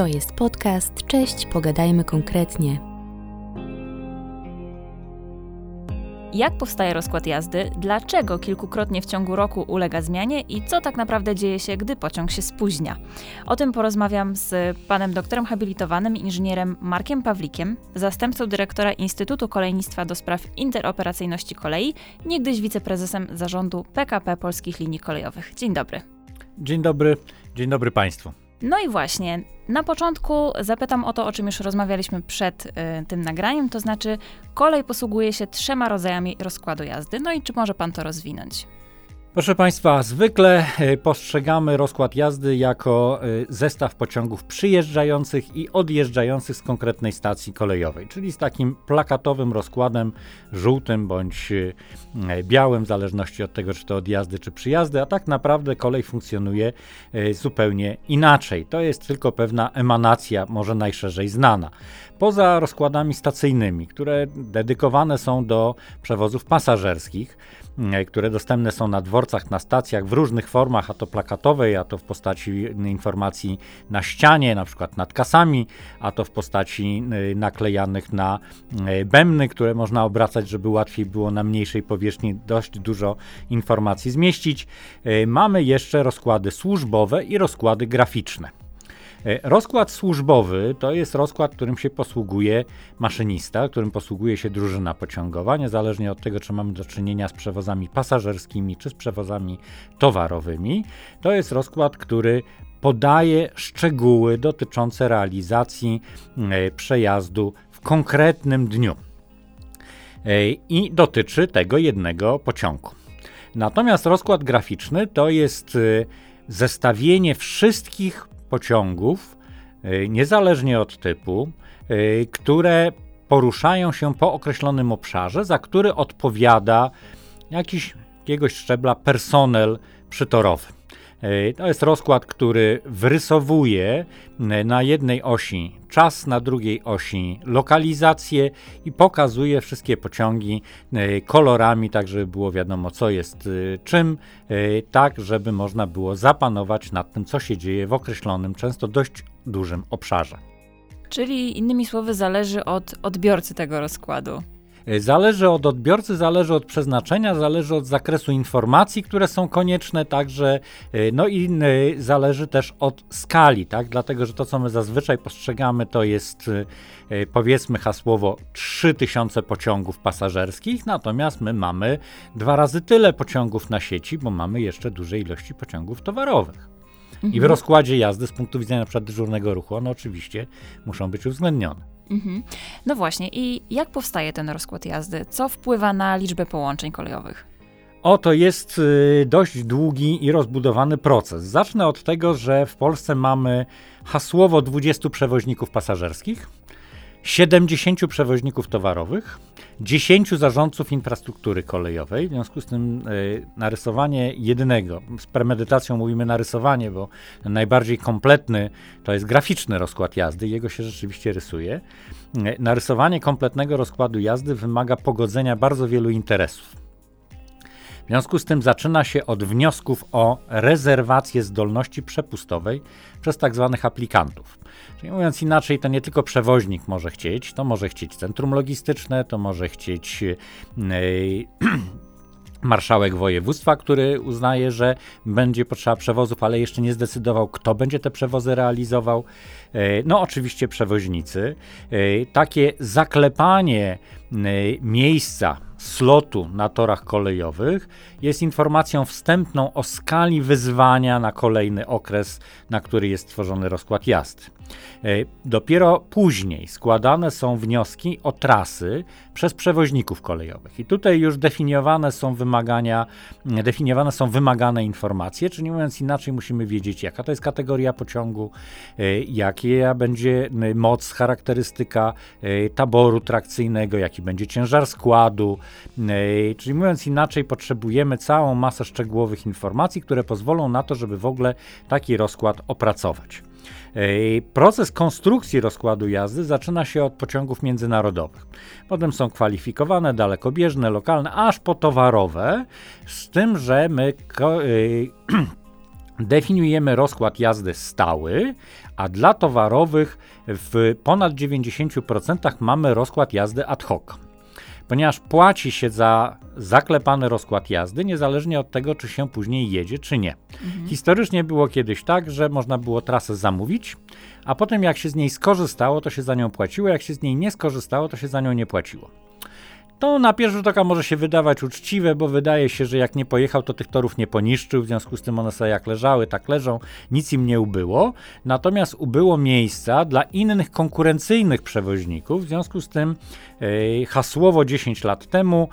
To jest podcast Cześć, pogadajmy konkretnie. Jak powstaje rozkład jazdy, dlaczego kilkukrotnie w ciągu roku ulega zmianie i co tak naprawdę dzieje się, gdy pociąg się spóźnia. O tym porozmawiam z panem doktorem habilitowanym inżynierem Markiem Pawlikiem, zastępcą dyrektora Instytutu Kolejnictwa do spraw interoperacyjności kolei, niegdyś wiceprezesem zarządu PKP Polskich Linii Kolejowych. Dzień dobry. Dzień dobry, dzień dobry Państwu. No i właśnie, na początku zapytam o to, o czym już rozmawialiśmy przed y, tym nagraniem, to znaczy kolej posługuje się trzema rodzajami rozkładu jazdy. No i czy może pan to rozwinąć? Proszę Państwa, zwykle e, postrzegamy rozkład jazdy jako e, zestaw pociągów przyjeżdżających i odjeżdżających z konkretnej stacji kolejowej, czyli z takim plakatowym rozkładem żółtym bądź e, białym, w zależności od tego, czy to odjazdy, czy przyjazdy, a tak naprawdę kolej funkcjonuje zupełnie inaczej. To jest tylko pewna emanacja, może najszerzej znana. Poza rozkładami stacyjnymi, które dedykowane są do przewozów pasażerskich, które dostępne są na dworcach, na stacjach w różnych formach, a to plakatowej, a to w postaci informacji na ścianie, na przykład nad kasami, a to w postaci e, naklejanych na e, bębny, które można obracać, żeby łatwiej było na mniejszej powierzchni dość dużo informacji zmieścić. Mamy jeszcze rozkłady służbowe i rozkłady graficzne. E, rozkład służbowy to jest rozkład, którym się posługuje maszynista, którym posługuje się drużyna pociągowa, niezależnie od tego, czy mamy do czynienia z przewozami pasażerskimi, czy z przewozami towarowymi. To jest rozkład, który podaje szczegóły dotyczące realizacji e, przejazdu w konkretnym dniu. E, I dotyczy tego jednego pociągu. Natomiast rozkład graficzny to jest zestawienie wszystkich pociągów, y, niezależnie od typu, y, które poruszają się po określonym obszarze, za który odpowiada jakiś, jakiegoś szczebla personel przytorowy. E, to jest rozkład, który wrysowuje e, na jednej osi czas, na drugiej osi lokalizację i pokazuje wszystkie pociągi e, kolorami, tak żeby było wiadomo, co jest czym, tak żeby można było zapanować nad tym, co się dzieje w określonym, często dość dużym obszarze. Czyli innymi słowy, zależy od odbiorcy tego rozkładu. E, zależy od odbiorcy, zależy od przeznaczenia, zależy od zakresu informacji, które są konieczne, także e, no i e, zależy też od skali, tak? Dlatego, że to, co my zazwyczaj postrzegamy, to jest powiedzmy hasłowo 3000 pociągów pasażerskich, natomiast my mamy dwa razy tyle pociągów na sieci, bo mamy jeszcze duże ilości pociągów towarowych. Mhm. I w mhm. rozkładzie jazdy z punktu widzenia na przykład dyżurnego ruchu, one oczywiście muszą być uwzględnione. Mhm. No właśnie, i jak powstaje ten rozkład jazdy? Co wpływa na liczbę połączeń kolejowych? Oto jest y, dość długi i rozbudowany proces. Zacznę od tego, że w Polsce mamy hasłowo 20 przewoźników pasażerskich, 70 przewoźników towarowych, 10 zarządców infrastruktury kolejowej. W związku z tym y, narysowanie jednego, z premedytacją mówimy narysowanie, bo najbardziej kompletny to jest graficzny rozkład jazdy, jego się rzeczywiście rysuje. Y, narysowanie kompletnego rozkładu jazdy wymaga pogodzenia bardzo wielu interesów. W związku z tym zaczyna się od wniosków o rezerwację zdolności przepustowej przez tak zwanych aplikantów. Czyli mówiąc inaczej, to nie tylko przewoźnik może chcieć, to może chcieć centrum logistyczne, to może chcieć yy, marszałek województwa, który uznaje, że będzie potrzeba przewozów, ale jeszcze nie zdecydował, kto będzie te przewozy realizował. No, oczywiście przewoźnicy. Takie zaklepanie miejsca slotu na torach kolejowych jest informacją wstępną o skali wyzwania na kolejny okres, na który jest tworzony rozkład jazdy. E, dopiero później składane są wnioski o trasy przez przewoźników kolejowych. I tutaj już definiowane są wymagania, definiowane są wymagane informacje, czyli mówiąc inaczej, musimy wiedzieć, jaka to jest kategoria pociągu, e, jaka będzie moc, charakterystyka e, taboru trakcyjnego, jaki będzie ciężar składu. Czyli mówiąc inaczej, potrzebujemy całą masę szczegółowych informacji, które pozwolą na to, żeby w ogóle taki rozkład opracować. Proces konstrukcji rozkładu jazdy zaczyna się od pociągów międzynarodowych. Potem są kwalifikowane, dalekobieżne, lokalne, aż po towarowe, z tym, że my definiujemy rozkład jazdy stały, a dla towarowych w ponad 90% mamy rozkład jazdy ad hoc. Ponieważ płaci się za zaklepany rozkład jazdy, niezależnie od tego, czy się później jedzie, czy nie. Mhm. Historycznie było kiedyś tak, że można było trasę zamówić, a potem jak się z niej skorzystało, to się za nią płaciło, jak się z niej nie skorzystało, to się za nią nie płaciło. To na pierwszy rzut oka może się wydawać uczciwe, bo wydaje się, że jak nie pojechał, to tych torów nie poniszczył, w związku z tym one sobie jak leżały, tak leżą, nic im nie ubyło. Natomiast ubyło miejsca dla innych konkurencyjnych przewoźników, w związku z tym hasłowo 10 lat temu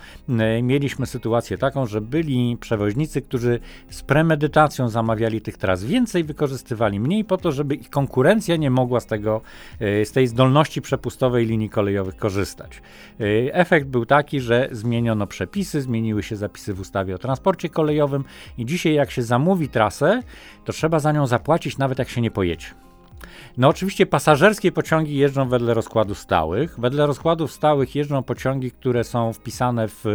mieliśmy sytuację taką, że byli przewoźnicy, którzy z premedytacją zamawiali tych tras więcej, wykorzystywali mniej po to, żeby ich konkurencja nie mogła z tego, z tej zdolności przepustowej linii kolejowych korzystać. Efekt był taki, że zmieniono przepisy, zmieniły się zapisy w ustawie o transporcie kolejowym i dzisiaj jak się zamówi trasę, to trzeba za nią zapłacić nawet jak się nie pojedzie. No oczywiście pasażerskie pociągi jeżdżą wedle rozkładów stałych. Wedle rozkładów stałych jeżdżą pociągi, które są wpisane w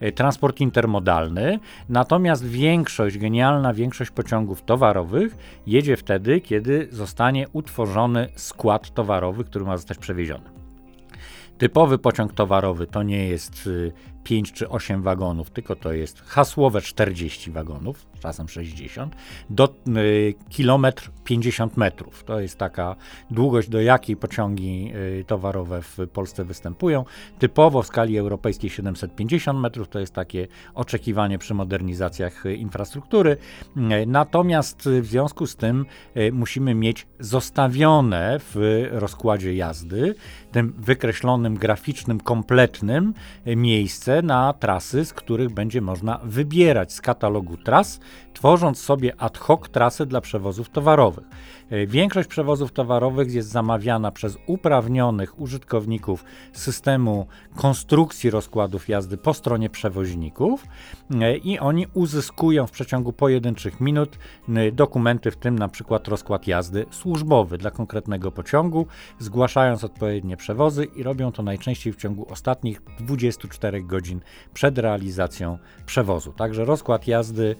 e, transport intermodalny. Natomiast większość, genialna większość pociągów towarowych jedzie wtedy, kiedy zostanie utworzony skład towarowy, który ma zostać przewieziony. Typowy pociąg towarowy to nie jest 5 y, czy 8 wagonów, tylko to jest hasłowe 40 wagonów, czasem 60, do y, kilometr 50 metrów. To jest taka długość, do jakiej pociągi y, towarowe w Polsce występują. Typowo w skali europejskiej 750 metrów to jest takie oczekiwanie przy modernizacjach y, infrastruktury. Y, natomiast w związku z tym y, musimy mieć zostawione w rozkładzie jazdy, tym wykreślonym, graficznym, kompletnym miejsce na trasy, z których będzie można wybierać z katalogu tras tworząc sobie ad hoc trasy dla przewozów towarowych. E, większość przewozów towarowych jest zamawiana przez uprawnionych użytkowników systemu konstrukcji rozkładów jazdy po stronie przewoźników e, i oni uzyskują w przeciągu pojedynczych minut dokumenty, w tym na przykład rozkład jazdy służbowy dla konkretnego pociągu, zgłaszając odpowiednie przewozy i robią to najczęściej w ciągu ostatnich 24 godzin przed realizacją przewozu. Także rozkład jazdy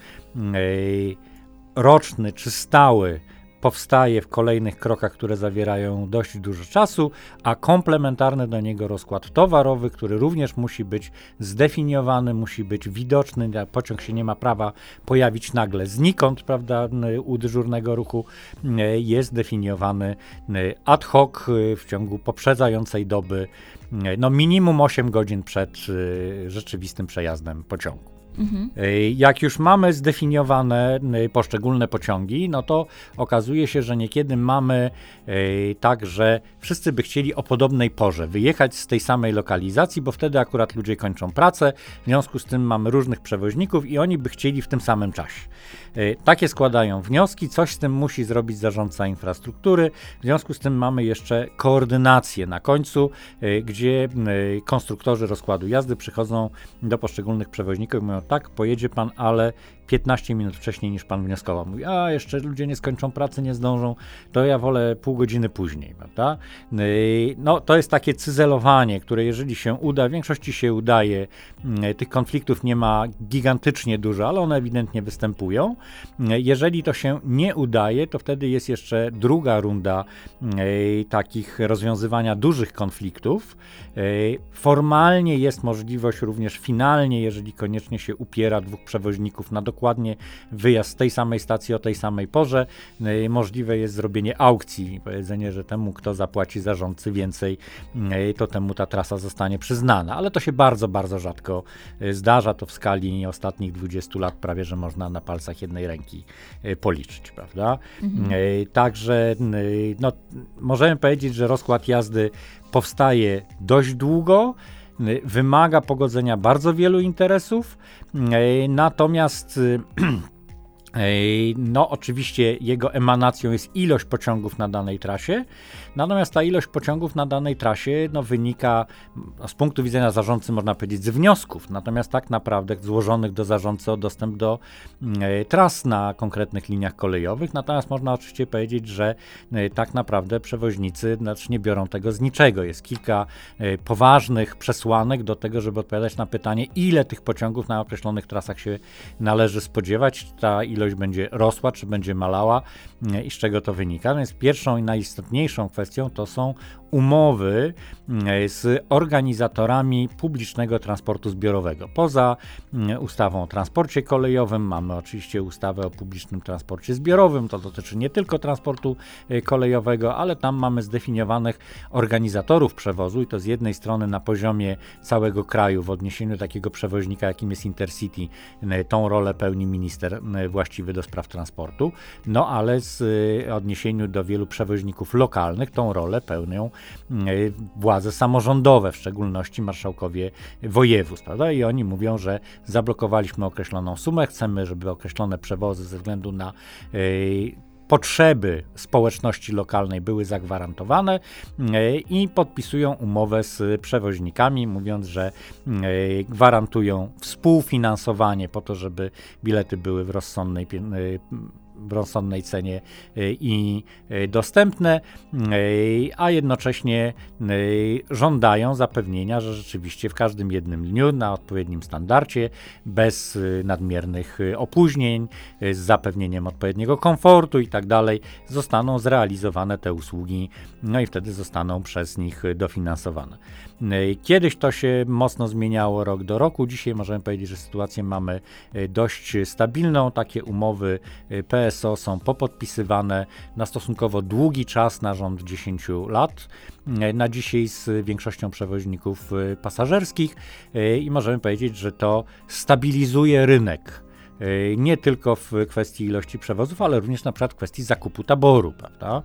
roczny czy stały powstaje w kolejnych krokach, które zawierają dość dużo czasu, a komplementarny do niego rozkład towarowy, który również musi być zdefiniowany, musi być widoczny. Pociąg się nie ma prawa pojawić nagle znikąd, prawda, u dyżurnego ruchu, jest definiowany ad hoc w ciągu poprzedzającej doby, no minimum 8 godzin przed rzeczywistym przejazdem pociągu. Mhm. Jak już mamy zdefiniowane y, poszczególne pociągi, no to okazuje się, że niekiedy mamy y, tak, że wszyscy by chcieli o podobnej porze wyjechać z tej samej lokalizacji, bo wtedy akurat ludzie kończą pracę. W związku z tym mamy różnych przewoźników i oni by chcieli w tym samym czasie. Y, takie składają wnioski, coś z tym musi zrobić zarządca infrastruktury. W związku z tym mamy jeszcze koordynację na końcu, gdzie konstruktorzy rozkładu jazdy przychodzą do poszczególnych przewoźników i mówią: tak, pojedzie pan, ale 15 minut wcześniej niż pan wnioskował. Mówi, a jeszcze ludzie nie skończą pracy, nie zdążą, to ja wolę pół godziny później, prawda? Y, no to jest takie cyzelowanie, które jeżeli się uda, w większości się udaje, y, tych konfliktów nie ma gigantycznie dużo, ale one ewidentnie występują. Y, jeżeli to się nie udaje, to wtedy jest jeszcze druga runda takich rozwiązywania dużych konfliktów. Formalnie jest możliwość również finalnie, jeżeli koniecznie się upiera dwóch przewoźników na dokładnie wyjazd z tej samej stacji o tej samej porze. E, możliwe jest zrobienie aukcji, powiedzenie, że temu, kto zapłaci zarządcy więcej, e, to temu ta trasa zostanie przyznana. Ale to się bardzo, bardzo rzadko e, zdarza. To w skali ostatnich 20 lat prawie, że można na palcach jednej ręki policzyć, prawda? Mhm. Także no, możemy powiedzieć, że rozkład jazdy powstaje dość długo wymaga pogodzenia bardzo wielu interesów, e, natomiast No, oczywiście jego emanacją jest ilość pociągów na danej trasie, natomiast ta ilość pociągów na danej trasie no, wynika z punktu widzenia zarządcy, można powiedzieć, z wniosków, natomiast tak naprawdę złożonych do zarządcy o dostęp do e, tras na konkretnych liniach kolejowych. Natomiast można oczywiście powiedzieć, że e, tak naprawdę przewoźnicy znaczy nie biorą tego z niczego. Jest kilka e, poważnych przesłanek do tego, żeby odpowiadać na pytanie, ile tych pociągów na określonych trasach się należy spodziewać. Ta ilość ilość będzie rosła, czy będzie malała i z czego to wynika. Więc pierwszą i najistotniejszą kwestią to są umowy mm, z organizatorami publicznego transportu zbiorowego. Poza mm, ustawą o transporcie kolejowym mamy oczywiście ustawę o publicznym transporcie zbiorowym. To dotyczy nie tylko transportu y, kolejowego, ale tam mamy zdefiniowanych organizatorów przewozu i to z jednej strony na poziomie całego kraju w odniesieniu takiego przewoźnika, jakim jest Intercity. Y, tą rolę pełni minister y, właściwy do spraw transportu. No ale z odniesieniu do wielu przewoźników lokalnych tą rolę pełnią władze samorządowe, w szczególności marszałkowie województw, prawda? I oni mówią, że zablokowaliśmy określoną sumę, chcemy, żeby określone przewozy ze względu na e, potrzeby społeczności lokalnej były zagwarantowane e, i podpisują umowę z przewoźnikami, mówiąc, że gwarantują współfinansowanie po to, żeby bilety były w rozsądnej w rozsądnej cenie e, i e, dostępne, e, a jednocześnie żądają zapewnienia, że rzeczywiście w każdym jednym dniu na odpowiednim standardzie, bez nadmiernych opóźnień, z zapewnieniem odpowiedniego komfortu i tak dalej, zostaną zrealizowane te usługi, no i wtedy zostaną przez nich dofinansowane. Kiedyś to się mocno zmieniało rok do roku, dzisiaj możemy powiedzieć, że sytuację mamy dość stabilną, takie umowy PSO PSO są popodpisywane na stosunkowo długi czas, na rząd 10 lat. Na dzisiaj z większością przewoźników y, pasażerskich y, i możemy powiedzieć, że to stabilizuje rynek nie tylko w kwestii ilości przewozów, ale również na przykład w kwestii zakupu taboru, prawda?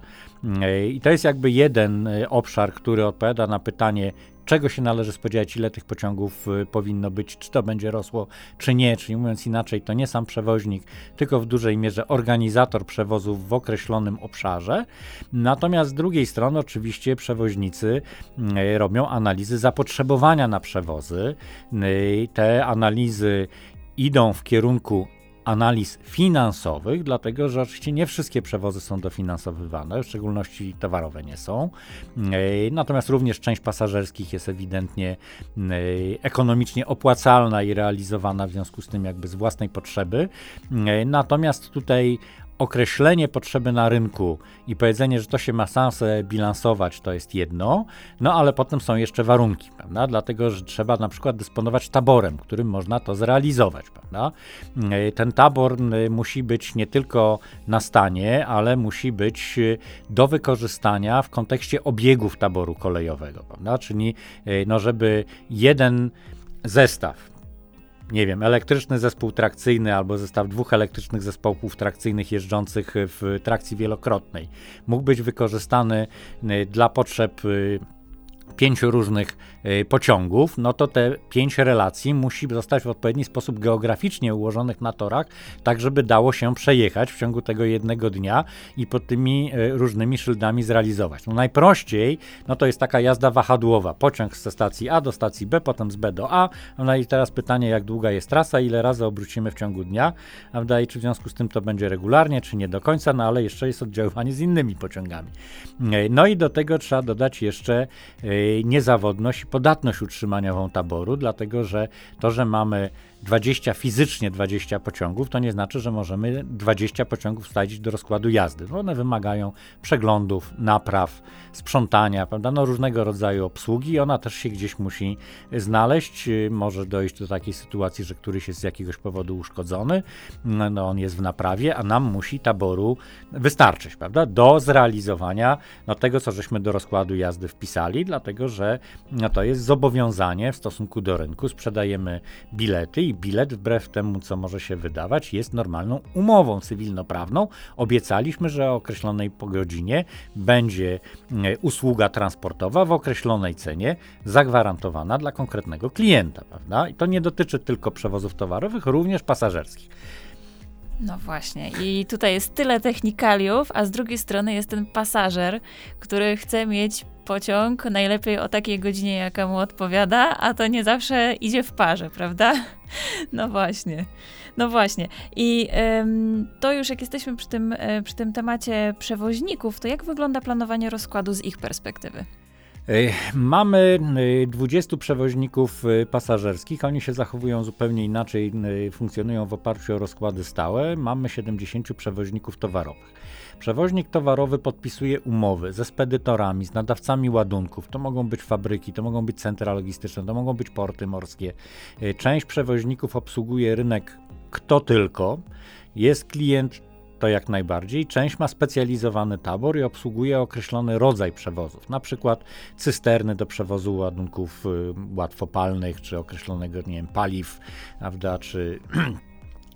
I to jest jakby jeden obszar, który odpowiada na pytanie, czego się należy spodziewać, ile tych pociągów y, powinno być, czy to będzie rosło, czy nie, czyli mówiąc inaczej, to nie sam przewoźnik, tylko w dużej mierze organizator przewozów w określonym obszarze. Natomiast z drugiej strony, oczywiście, przewoźnicy y, robią analizy zapotrzebowania na przewozy. Y, te analizy idą w kierunku analiz finansowych, dlatego że oczywiście nie wszystkie przewozy są dofinansowywane, w szczególności towarowe nie są. E, natomiast również część pasażerskich jest ewidentnie e, ekonomicznie opłacalna i realizowana w związku z tym jakby z własnej potrzeby. E, natomiast tutaj określenie potrzeby na rynku i powiedzenie, że to się ma szansę bilansować, to jest jedno, no ale potem są jeszcze warunki, prawda? Dlatego, że trzeba na przykład dysponować taborem, którym można to zrealizować, prawda? E, ten tabor musi być nie tylko na stanie, ale musi być e, do wykorzystania w kontekście obiegów taboru kolejowego, prawda? Czyli, e, no, żeby jeden zestaw nie wiem, elektryczny zespół trakcyjny albo zestaw dwóch elektrycznych zespołów trakcyjnych jeżdżących w trakcji wielokrotnej. Mógł być wykorzystany y, dla potrzeb y, pięciu różnych y, pociągów, no to te pięć relacji musi zostać w odpowiedni sposób geograficznie ułożonych na torach, tak żeby dało się przejechać w ciągu tego jednego dnia i pod tymi y, różnymi szyldami zrealizować. No najprościej, no to jest taka jazda wahadłowa. Pociąg ze stacji A do stacji B, potem z B do A. No i teraz pytanie, jak długa jest trasa, ile razy obrócimy w ciągu dnia, prawda? I czy w związku z tym to będzie regularnie, czy nie do końca, no ale jeszcze jest oddziaływanie z innymi pociągami. Y, no i do tego trzeba dodać jeszcze niezawodność i podatność utrzymaniową taboru, dlatego że to, że mamy 20 fizycznie 20 pociągów, to nie znaczy, że możemy 20 pociągów wstawić do rozkładu jazdy. No one wymagają przeglądów, napraw, sprzątania, prawda? No różnego rodzaju obsługi. Ona też się gdzieś musi znaleźć. Może dojść do takiej sytuacji, że któryś jest z jakiegoś powodu uszkodzony, no on jest w naprawie, a nam musi taboru wystarczyć, prawda? Do zrealizowania no, tego, co żeśmy do rozkładu jazdy wpisali, dlatego że no, to jest zobowiązanie w stosunku do rynku. Sprzedajemy bilety bilet, wbrew temu, co może się wydawać, jest normalną umową cywilnoprawną. Obiecaliśmy, że o określonej godzinie będzie e, usługa transportowa w określonej cenie zagwarantowana dla konkretnego klienta, prawda? I to nie dotyczy tylko przewozów towarowych, również pasażerskich. No właśnie, i tutaj jest tyle technikaliów, a z drugiej strony jest ten pasażer, który chce mieć pociąg najlepiej o takiej godzinie, jaka mu odpowiada, a to nie zawsze idzie w parze, prawda? No właśnie. No właśnie. I ym, to już jak jesteśmy przy tym, y, przy tym temacie przewoźników, to jak wygląda planowanie rozkładu z ich perspektywy? Mamy 20 przewoźników pasażerskich. Oni się zachowują zupełnie inaczej, funkcjonują w oparciu o rozkłady stałe. Mamy 70 przewoźników towarowych. Przewoźnik towarowy podpisuje umowy ze spedytorami, z nadawcami ładunków. To mogą być fabryki, to mogą być centra logistyczne, to mogą być porty morskie. Część przewoźników obsługuje rynek kto tylko. Jest klient to jak najbardziej. Część ma specjalizowany tabor i obsługuje określony rodzaj przewozów, na przykład cysterny do przewozu ładunków y, łatwopalnych, czy określonego, nie wiem, paliw, prawda, czy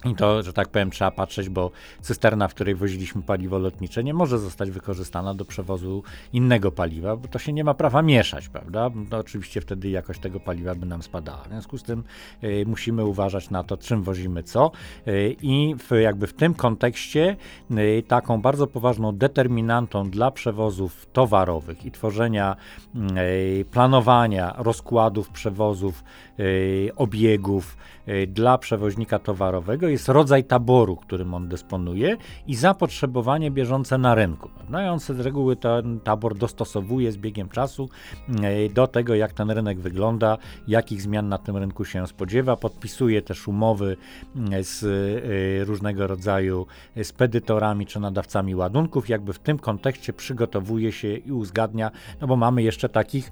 I to, że tak powiem, trzeba patrzeć, bo cysterna, w której woziliśmy paliwo lotnicze, nie może zostać wykorzystana do przewozu innego paliwa, bo to się nie ma prawa mieszać, prawda? To oczywiście wtedy jakość tego paliwa by nam spadała. W związku z tym y, musimy uważać na to, czym wozimy co. Y, I w, jakby w tym kontekście y, taką bardzo poważną determinantą dla przewozów towarowych i tworzenia, planowania rozkładów przewozów, obiegów dla przewoźnika towarowego jest rodzaj taboru, którym on dysponuje i zapotrzebowanie bieżące na rynku. No i on z reguły ten tabor dostosowuje z biegiem czasu e, do tego, jak ten rynek wygląda, jakich zmian na tym rynku się spodziewa. Podpisuje też umowy e, z różnego rodzaju spedytorami czy nadawcami ładunków. Jakby w tym kontekście przygotowuje się i uzgadnia, no bo mamy jeszcze takich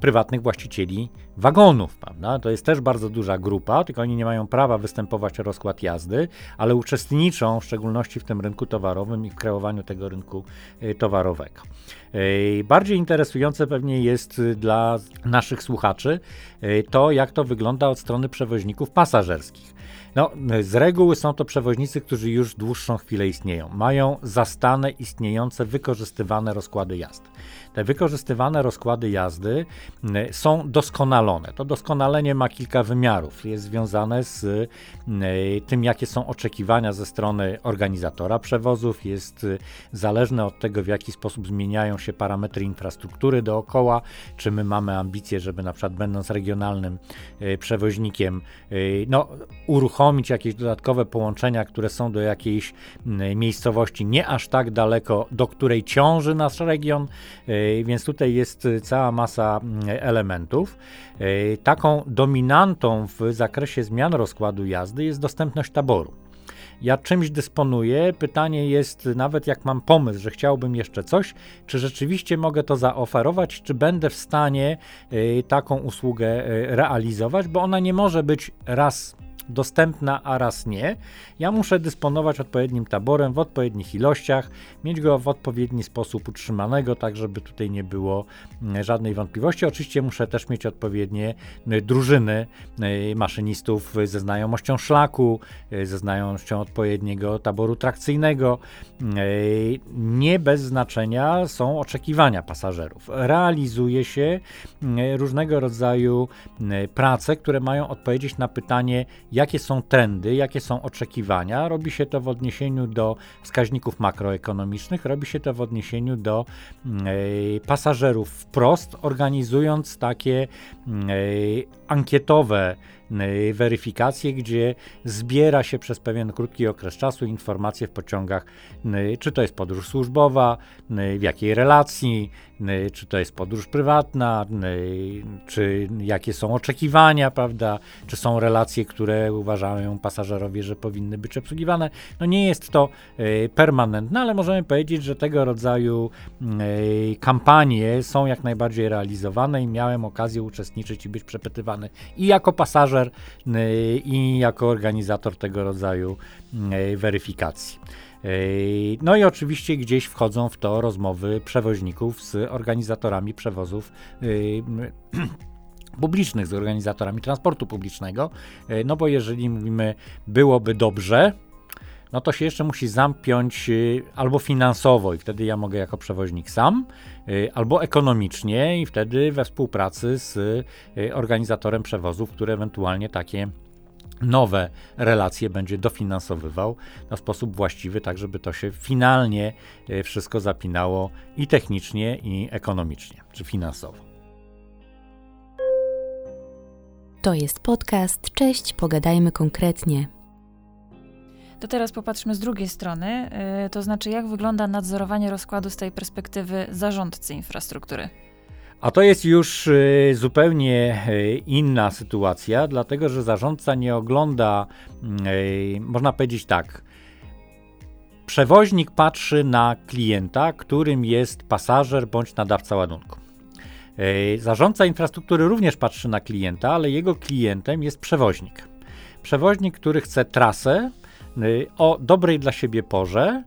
prywatnych właścicieli wagonów, prawda? To jest też bardzo duża grupa, tylko oni nie mają prawa występować o rozkład jazdy, ale uczestniczą w szczególności w tym rynku towarowym i w kreowaniu tego rynku y, towarowego. Y, bardziej interesujące pewnie jest y, dla naszych słuchaczy to, jak to wygląda od strony przewoźników pasażerskich. No, z reguły są to przewoźnicy, którzy już dłuższą chwilę istnieją. Mają zastane, istniejące, wykorzystywane rozkłady jazdy. Te wykorzystywane rozkłady jazdy są doskonalone. To doskonalenie ma kilka wymiarów. Jest związane z tym, jakie są oczekiwania ze strony organizatora przewozów, jest y, zależne od tego, w jaki sposób zmieniają się parametry infrastruktury dookoła, czy my mamy ambicje, żeby na przykład będąc regionalnym y, przewoźnikiem, y, no, uruchomić jakieś dodatkowe połączenia, które są do jakiejś miejscowości nie aż tak daleko, do której ciąży nasz region, więc tutaj jest cała masa mm, elementów. Taką dominantą w zakresie zmian rozkładu jazdy jest dostępność taboru. Ja czymś dysponuję. Pytanie jest, nawet jak mam pomysł, że chciałbym jeszcze coś, czy rzeczywiście mogę to zaoferować, czy będę w stanie taką usługę realizować, bo ona nie może być raz dostępna, a raz nie. Ja muszę dysponować odpowiednim taborem w odpowiednich ilościach, mieć go w odpowiedni sposób utrzymanego, tak żeby tutaj nie było mm, żadnej wątpliwości. Oczywiście muszę też mieć odpowiednie y, drużyny y, maszynistów ze znajomością szlaku, y, ze znajomością odpowiedniego taboru trakcyjnego. Nie bez znaczenia są oczekiwania pasażerów. Realizuje się różnego rodzaju prace, które mają odpowiedzieć na pytanie, jakie są trendy, jakie są oczekiwania. Robi się to w odniesieniu do wskaźników makroekonomicznych, robi się to w odniesieniu do e, pasażerów wprost, organizując takie e, ankietowe Y, weryfikację, gdzie zbiera się przez pewien krótki okres czasu informacje w pociągach, y, czy to jest podróż służbowa, y, w jakiej relacji, czy to jest podróż prywatna, czy jakie są oczekiwania, prawda, czy są relacje, które uważają pasażerowie, że powinny być obsługiwane. No nie jest to permanentne, ale możemy powiedzieć, że tego rodzaju kampanie są jak najbardziej realizowane i miałem okazję uczestniczyć i być przepytywany i jako pasażer, Y, i jako organizator tego rodzaju y, weryfikacji. Y, no i oczywiście gdzieś wchodzą w to rozmowy przewoźników z organizatorami przewozów publicznych, z organizatorami transportu publicznego, no bo jeżeli mówimy byłoby dobrze, no to się jeszcze musi zampiąć y, albo finansowo i wtedy ja mogę jako przewoźnik sam, y, albo ekonomicznie i wtedy we współpracy z y, organizatorem przewozów, który ewentualnie takie nowe relacje będzie dofinansowywał na sposób właściwy, tak żeby to się finalnie wszystko zapinało i technicznie, i ekonomicznie, czy finansowo. To jest podcast. Cześć, pogadajmy konkretnie. To teraz popatrzmy z drugiej strony, yy, to znaczy jak wygląda nadzorowanie rozkładu z tej perspektywy zarządcy infrastruktury. A to jest już y, zupełnie y, inna sytuacja, dlatego że zarządca nie ogląda, y, można powiedzieć tak, przewoźnik patrzy na klienta, którym jest pasażer bądź nadawca ładunku. Zarządca infrastruktury również patrzy na klienta, ale jego klientem jest przewoźnik. Przewoźnik, który chce trasę o dobrej dla siebie porze,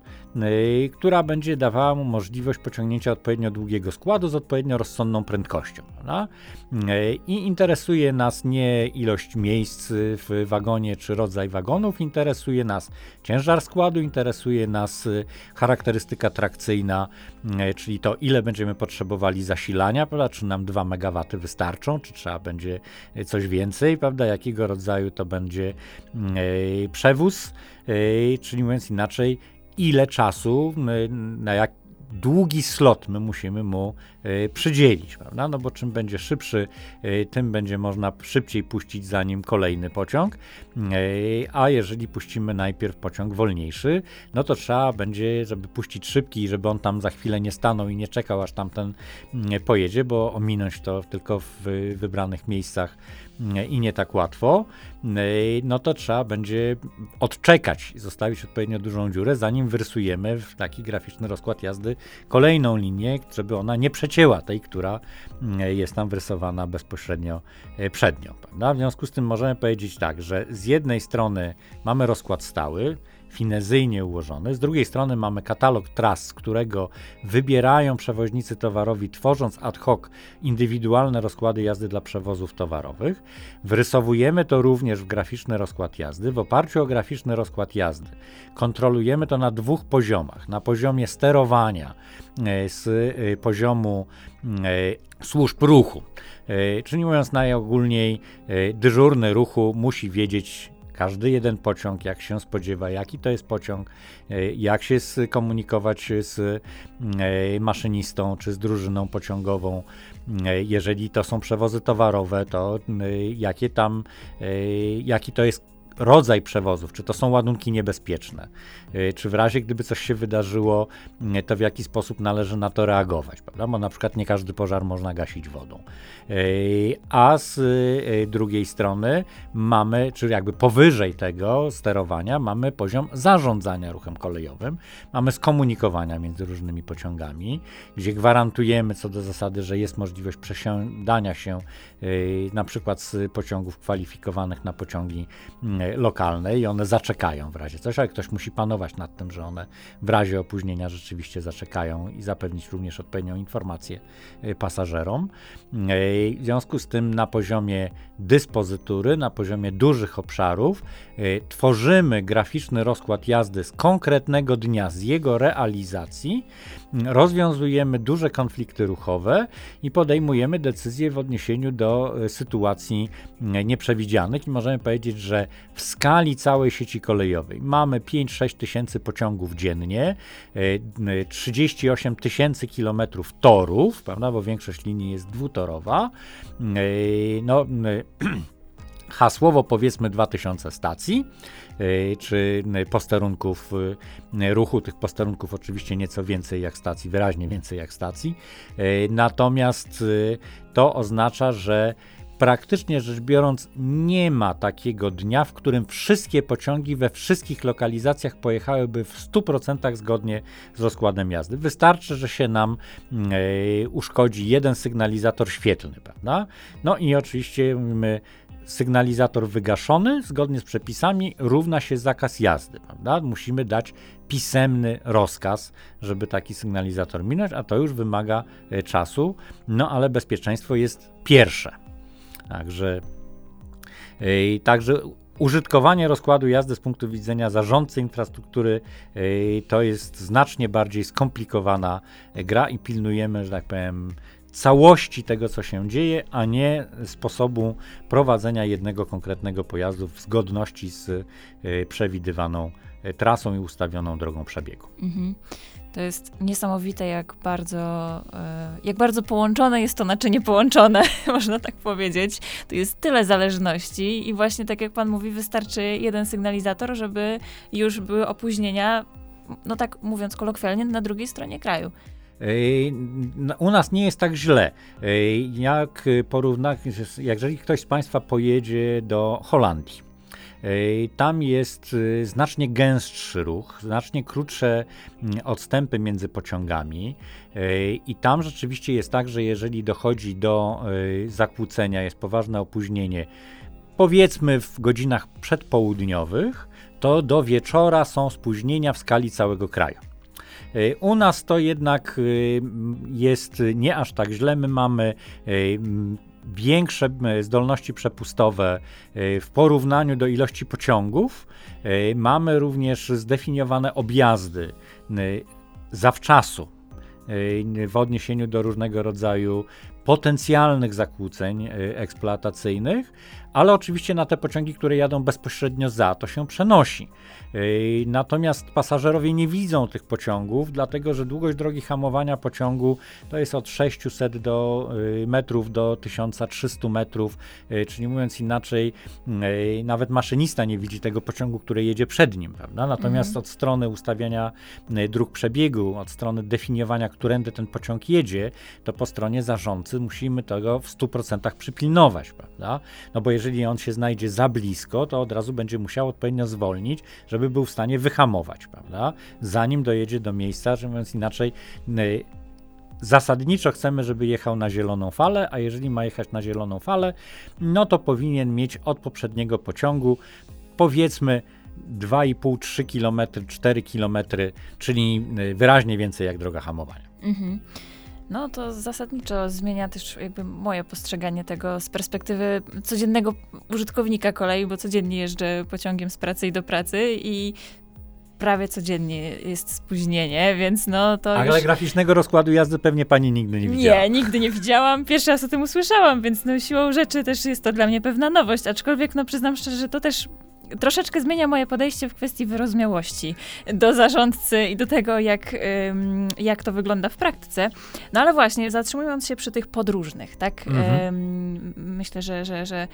która będzie dawała mu możliwość pociągnięcia odpowiednio długiego składu z odpowiednio rozsądną prędkością. Prawda? Y, I interesuje nas nie ilość miejsc w wagonie czy rodzaj wagonów, interesuje nas ciężar składu, interesuje nas y, charakterystyka trakcyjna, czyli to ile będziemy potrzebowali zasilania, prawda? czy nam 2 MW wystarczą, czy trzeba będzie coś więcej, prawda? jakiego rodzaju to będzie przewóz, czyli mówiąc inaczej, ile czasu, na jak długi slot my musimy mu przydzielić, prawda? No bo czym będzie szybszy, y, tym będzie można szybciej puścić za nim kolejny pociąg, y, a jeżeli puścimy najpierw pociąg wolniejszy, no to trzeba będzie, żeby puścić szybki, żeby on tam za chwilę nie stanął i nie czekał, aż tamten pojedzie, bo ominąć to tylko w wybranych miejscach i nie tak łatwo, no to trzeba będzie odczekać zostawić odpowiednio dużą dziurę, zanim wyrysujemy w taki graficzny rozkład jazdy kolejną linię, żeby ona nie przecięła tej, która jest tam wyrysowana bezpośrednio e, przed nią. Prawda? W związku z tym możemy powiedzieć tak, że z jednej strony mamy rozkład stały, finezyjnie ułożony. Z drugiej strony mamy katalog tras, z którego wybierają przewoźnicy towarowi, tworząc ad hoc indywidualne rozkłady jazdy dla przewozów towarowych. Wrysowujemy to również w graficzny rozkład jazdy. W oparciu o graficzny rozkład jazdy kontrolujemy to na dwóch poziomach. Na poziomie sterowania e, z e, poziomu e, służb ruchu. Czyli mówiąc najogólniej, dyżurny ruchu musi wiedzieć, każdy jeden pociąg, jak się spodziewa, jaki to jest pociąg, e, jak się skomunikować z e, maszynistą czy z drużyną pociągową. E, jeżeli to są przewozy towarowe, to jakie tam, jaki to jest rodzaj przewozów, czy to są ładunki niebezpieczne, y, czy w razie gdyby coś się wydarzyło, y, to w jaki sposób należy na to reagować, prawda? Bo na przykład nie każdy pożar można gasić wodą. Y, a z drugiej strony mamy, czy jakby powyżej tego sterowania, mamy poziom zarządzania ruchem kolejowym, mamy skomunikowania między różnymi pociągami, gdzie gwarantujemy co do zasady, że jest możliwość przesiadania się na przykład z pociągów kwalifikowanych na pociągi lokalne i one zaczekają w razie coś, ale ktoś musi panować nad tym, że one w razie opóźnienia rzeczywiście zaczekają i zapewnić również odpowiednią informację y, pasażerom. Y, w związku z tym na poziomie dyspozytury, na poziomie dużych obszarów tworzymy graficzny rozkład jazdy z konkretnego dnia, z jego realizacji, rozwiązujemy duże konflikty ruchowe i podejmujemy decyzje w odniesieniu do sytuacji nieprzewidzianych i możemy powiedzieć, że w skali całej sieci kolejowej mamy 5-6 tysięcy pociągów dziennie, 38 e, tysięcy kilometrów torów, prawda, bo większość linii jest dwutorowa. E, no, e, hasłowo powiedzmy 2000 stacji, czy posterunków ruchu. Tych posterunków oczywiście nieco więcej jak stacji, wyraźnie więcej jak stacji. Natomiast to oznacza, że praktycznie rzecz biorąc nie ma takiego dnia, w którym wszystkie pociągi we wszystkich lokalizacjach pojechałyby w 100% zgodnie z rozkładem jazdy. Wystarczy, że się nam uszkodzi jeden sygnalizator świetlny, prawda? No i oczywiście my sygnalizator wygaszony zgodnie z przepisami równa się zakaz jazdy, prawda? Musimy dać pisemny rozkaz, żeby taki sygnalizator minąć, a to już wymaga e, czasu, no ale bezpieczeństwo jest pierwsze. Także, yy, także użytkowanie rozkładu jazdy z punktu widzenia zarządcy infrastruktury yy, to jest znacznie bardziej skomplikowana gra i pilnujemy, że tak powiem, całości tego, co się dzieje, a nie sposobu prowadzenia jednego konkretnego pojazdu w zgodności z yy, przewidywaną trasą i ustawioną drogą przebiegu. Mhm. To jest niesamowite, jak bardzo, e, jak bardzo połączone jest to naczynie połączone, można tak powiedzieć. Tu jest tyle zależności i właśnie tak jak pan mówi, wystarczy jeden sygnalizator, żeby już były opóźnienia, no tak mówiąc kolokwialnie, na drugiej stronie kraju. U nas nie jest tak źle. Jak porównać, jeżeli ktoś z Państwa pojedzie do Holandii, tam jest znacznie gęstszy ruch, znacznie krótsze mm, odstępy między pociągami i tam rzeczywiście jest tak, że jeżeli dochodzi do zakłócenia, jest poważne opóźnienie, powiedzmy w godzinach przedpołudniowych, to do wieczora są spóźnienia w skali całego kraju. U nas to jednak e, jest nie aż tak źle. My mamy e, większe zdolności przepustowe w porównaniu do ilości pociągów. Mamy również zdefiniowane objazdy zawczasu w odniesieniu do różnego rodzaju potencjalnych zakłóceń eksploatacyjnych, ale oczywiście na te pociągi, które jadą bezpośrednio za, to się przenosi. Natomiast pasażerowie nie widzą tych pociągów, dlatego że długość drogi hamowania pociągu to jest od 600 do, y, metrów do 1300 metrów, y, czyli mówiąc inaczej, nawet maszynista nie widzi tego pociągu, który jedzie przed nim, prawda? Natomiast mhm. od strony ustawiania dróg przebiegu, od strony definiowania, którędy ten pociąg jedzie, to po stronie zarządcy musimy tego w 100% przypilnować, prawda? No bo jeżeli on się znajdzie za blisko, to od razu będzie musiał odpowiednio zwolnić, żeby był w stanie wyhamować, prawda? Zanim dojedzie do miejsca, że mówiąc inaczej, zasadniczo chcemy, żeby jechał na zieloną falę, a jeżeli ma jechać na zieloną falę, no to powinien mieć od poprzedniego pociągu powiedzmy 2,5-3 km, 4 km, czyli wyraźnie więcej jak droga hamowania. Mhm. No to zasadniczo zmienia też jakby moje postrzeganie tego z perspektywy codziennego użytkownika kolei, bo codziennie jeżdżę pociągiem z pracy i do pracy i prawie codziennie jest spóźnienie, więc no to. Ale już... graficznego rozkładu jazdy pewnie pani nigdy nie widziała. Nie, nigdy nie widziałam. Pierwszy raz o tym usłyszałam, więc no siłą rzeczy też jest to dla mnie pewna nowość. Aczkolwiek, no przyznam szczerze, że to też troszeczkę zmienia moje podejście w kwestii wyrozumiałości do zarządcy i do tego, jak, jak to wygląda w praktyce. No ale właśnie, zatrzymując się przy tych podróżnych, tak? Mhm. Myślę, że, że, że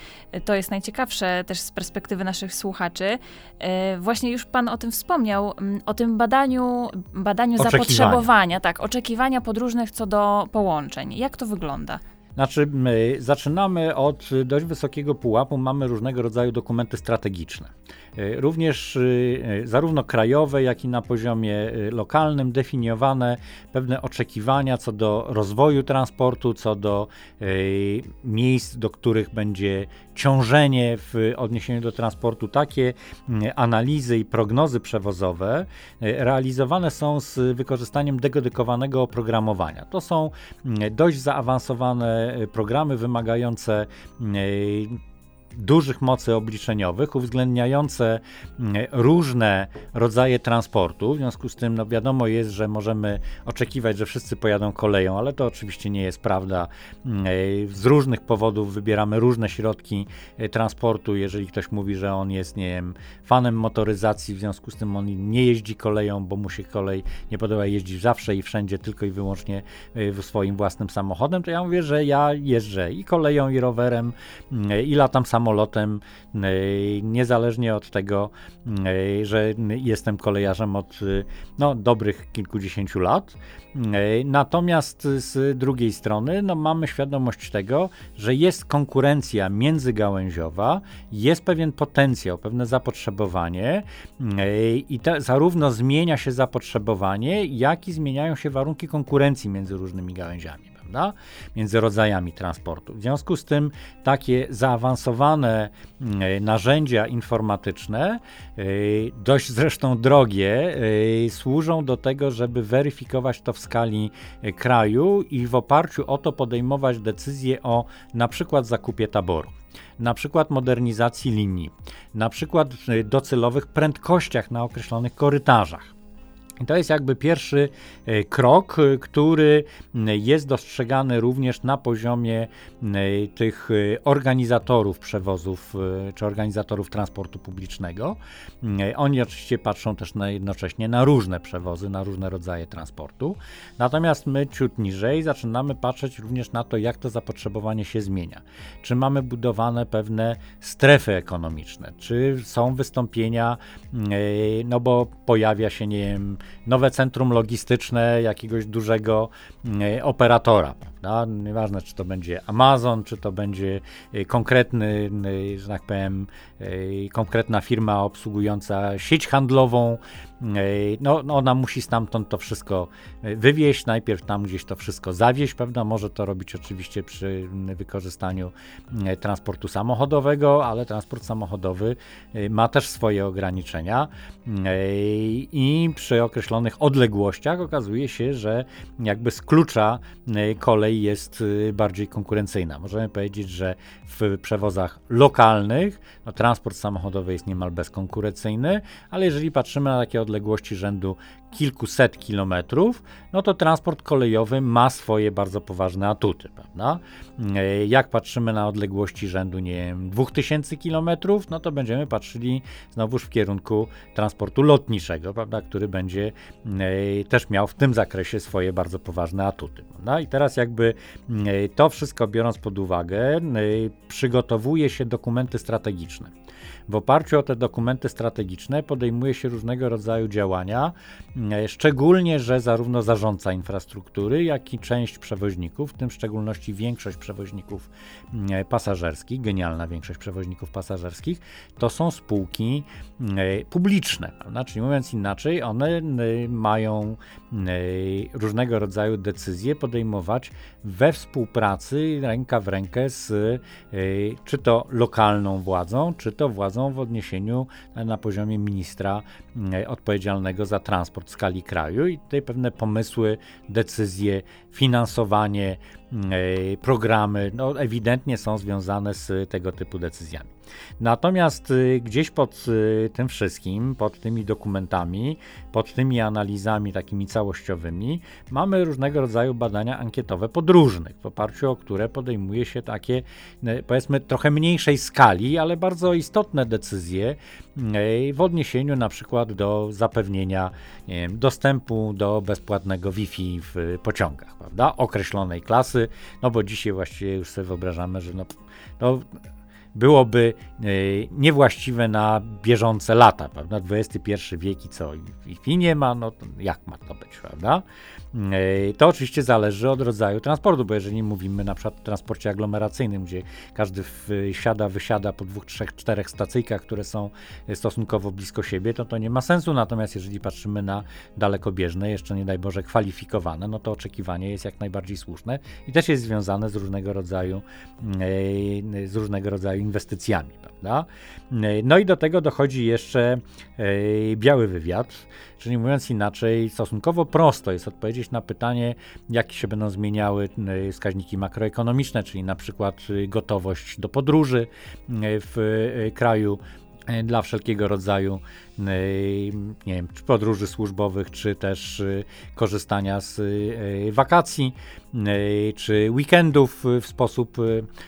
to jest najciekawsze też z perspektywy naszych słuchaczy. E, właśnie już pan o tym wspomniał, o tym badaniu, badaniu zapotrzebowania, tak, oczekiwania podróżnych co do połączeń. Jak to wygląda? Znaczy, my zaczynamy od dość wysokiego pułapu, mamy różnego rodzaju dokumenty strategiczne. E, również e, zarówno krajowe, jak i na poziomie e, lokalnym definiowane pewne oczekiwania co do rozwoju transportu, co do miejsc, do których będzie ciążenie w odniesieniu do transportu. Takie analizy i prognozy przewozowe realizowane są z wykorzystaniem degodykowanego oprogramowania. To są dość zaawansowane programy wymagające dużych mocy obliczeniowych, uwzględniające mm, różne rodzaje transportu. W związku z tym no wiadomo jest, że możemy oczekiwać, że wszyscy pojadą koleją, ale to oczywiście nie jest prawda. Mm, z różnych powodów wybieramy różne środki e, transportu. Jeżeli ktoś mówi, że on jest, nie wiem, fanem motoryzacji, w związku z tym on nie jeździ koleją, bo mu się kolej nie podoba jeździć zawsze i wszędzie, tylko i wyłącznie e, swoim własnym samochodem, to ja mówię, że ja jeżdżę i koleją, i rowerem, mm, i latam samochodem samolotem, e, niezależnie od tego, e, że jestem kolejarzem od e, no, dobrych kilkudziesięciu lat. Natomiast z drugiej strony no, mamy świadomość tego, że jest konkurencja międzygałęziowa, jest pewien potencjał, pewne zapotrzebowanie i te, zarówno zmienia się zapotrzebowanie, jak i zmieniają się warunki konkurencji między różnymi gałęziami prawda? między rodzajami transportu. W związku z tym takie zaawansowane mm, narzędzia informatyczne, y, dość zresztą drogie, y, służą do tego, żeby weryfikować to w skali y, kraju i w oparciu o to podejmować decyzje o na przykład zakupie taboru na przykład modernizacji linii, na przykład docelowych prędkościach na określonych korytarzach. To jest jakby pierwszy e, krok, e, który jest dostrzegany również na poziomie tych e, organizatorów przewozów czy organizatorów transportu publicznego. Oni oczywiście patrzą też na jednocześnie na różne przewozy, na różne rodzaje transportu. Natomiast my ciut niżej zaczynamy patrzeć również na to, jak to zapotrzebowanie się zmienia. Czy mamy budowane pewne strefy ekonomiczne, czy są wystąpienia, no bo pojawia się, nie wiem, nowe centrum logistyczne jakiegoś dużego operatora. Prawda? Nieważne, czy to będzie Amazon, czy to będzie konkretny, że tak powiem, konkretna firma obsługująca sieć handlową, no, no, ona musi stamtąd to wszystko wywieźć, najpierw tam gdzieś to wszystko zawieźć, prawda? Może to robić oczywiście przy wykorzystaniu transportu samochodowego, ale transport samochodowy ma też swoje ograniczenia i przy określonych odległościach okazuje się, że jakby z klucza kolej jest bardziej konkurencyjna. Możemy powiedzieć, że w przewozach lokalnych no, transport samochodowy jest niemal bezkonkurencyjny, ale jeżeli patrzymy na takie odległości rzędu kilkuset kilometrów, no to transport kolejowy ma swoje bardzo poważne atuty, prawda? E, jak patrzymy na odległości rzędu, nie wiem, 2000 kilometrów, no to będziemy patrzyli znowuż w kierunku transportu lotniczego, prawda, który będzie e, też miał w tym zakresie swoje bardzo poważne atuty, prawda? I teraz jakby e, to wszystko biorąc pod uwagę, przygotowuje się dokumenty strategiczne. W oparciu o te dokumenty strategiczne podejmuje się różnego rodzaju działania, e, szczególnie, że zarówno zarządca infrastruktury, jak i część przewoźników, w tym w szczególności większość przewoźników e, pasażerskich, genialna większość przewoźników pasażerskich, to są spółki e, publiczne. Prawda? Czyli mówiąc inaczej, one mają różnego rodzaju decyzje podejmować we współpracy ręka w rękę z czy to lokalną władzą, czy to władzą w odniesieniu na poziomie ministra mm, odpowiedzialnego za transport w skali kraju. I tutaj pewne pomysły, decyzje, finansowanie, programy no, ewidentnie są związane z tego typu decyzjami. Natomiast y, gdzieś pod y, tym wszystkim, pod tymi dokumentami, pod tymi analizami takimi całościowymi, mamy różnego rodzaju badania ankietowe podróżnych, w oparciu o które podejmuje się takie, powiedzmy, trochę mniejszej skali, ale bardzo istotne decyzje w odniesieniu na przykład do zapewnienia wiem, dostępu do bezpłatnego Wi-Fi w pociągach, prawda? Określonej klasy, no bo dzisiaj właściwie już sobie wyobrażamy, że no, no byłoby niewłaściwe na bieżące lata, prawda? XXI wiek co? I nie ma, no jak ma to być, prawda? E, to oczywiście zależy od rodzaju transportu, bo jeżeli mówimy na przykład o transporcie aglomeracyjnym, gdzie każdy wsiada, wysiada po dwóch, trzech, czterech stacyjkach, które są stosunkowo blisko siebie, to to nie ma sensu. Natomiast jeżeli patrzymy na dalekobieżne, jeszcze nie daj Boże kwalifikowane, no to oczekiwanie jest jak najbardziej słuszne i też jest związane z różnego rodzaju, e, z różnego rodzaju inwestycjami, prawda? No i do tego dochodzi jeszcze e, biały wywiad, czyli mówiąc inaczej, stosunkowo prosto jest odpowiedzieć na pytanie, jak się będą zmieniały e, wskaźniki makroekonomiczne, czyli na przykład e, gotowość do podróży w kraju dla wszelkiego rodzaju nie wiem, czy podróży służbowych, czy też y, korzystania z wakacji, czy weekendów w sposób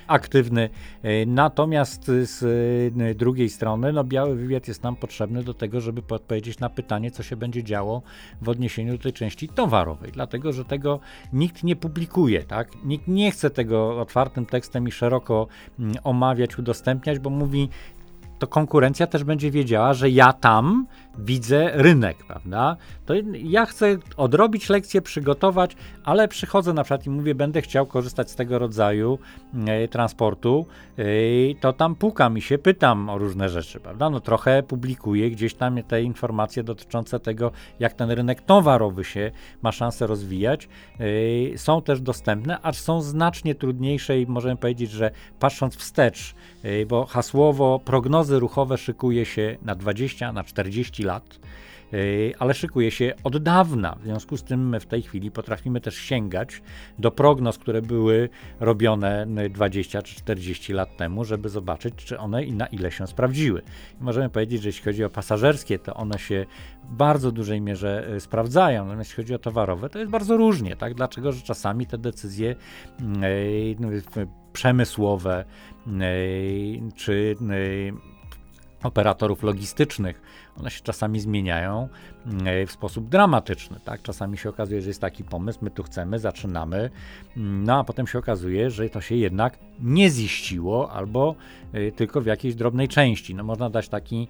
aktywny. Natomiast z drugiej strony, no, biały wywiad jest nam potrzebny do tego, żeby odpowiedzieć na pytanie, co się będzie działo w odniesieniu do tej części towarowej, dlatego że tego nikt nie publikuje, tak? Nikt nie chce tego otwartym tekstem i szeroko mm, omawiać, udostępniać, bo mówi, to konkurencja też będzie wiedziała, że ja tam widzę rynek, prawda? To ja chcę odrobić lekcję, przygotować, ale przychodzę na przykład i mówię, będę chciał korzystać z tego rodzaju e, transportu, e, to tam pukam i się pytam o różne rzeczy, prawda? No trochę publikuję gdzieś tam te informacje dotyczące tego, jak ten rynek towarowy się ma szansę rozwijać. E, są też dostępne, acz są znacznie trudniejsze i możemy powiedzieć, że patrząc wstecz, e, bo hasłowo prognozy ruchowe szykuje się na 20, na 40 lat, e, ale szykuje się od dawna. W związku z tym w tej chwili potrafimy też sięgać do prognoz, które były robione 20 czy 40 lat temu, żeby zobaczyć, czy one i na ile się sprawdziły. I możemy powiedzieć, że jeśli chodzi o pasażerskie, to one się w bardzo dużej mierze e, sprawdzają, natomiast jeśli chodzi o towarowe, to jest bardzo różnie. Tak? Dlaczego? Że czasami te decyzje przemysłowe czy operatorów logistycznych one się czasami zmieniają mm, w sposób dramatyczny. Tak? Czasami się okazuje, że jest taki pomysł, my tu chcemy, zaczynamy, mm, no a potem się okazuje, że to się jednak nie ziściło albo tylko w jakiejś drobnej części. No, można dać taki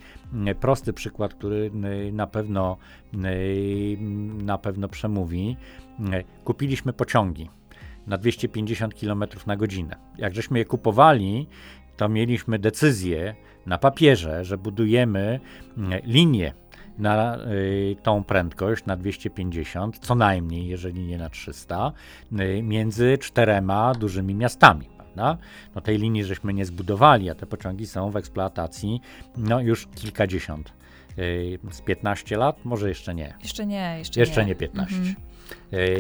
prosty przykład, który na pewno, na pewno przemówi. Kupiliśmy pociągi na 250 km na godzinę. Jak żeśmy je kupowali, to mieliśmy decyzję na papierze, że budujemy mm, linię na y, tą prędkość, na 250, co najmniej, jeżeli nie na 300, y, między czterema dużymi miastami. Prawda? No tej linii żeśmy nie zbudowali, a te pociągi są w eksploatacji no, już kilkadziesiąt. Y, z 15 lat? Może jeszcze nie. Jeszcze nie, jeszcze, jeszcze nie. nie 15. Mhm.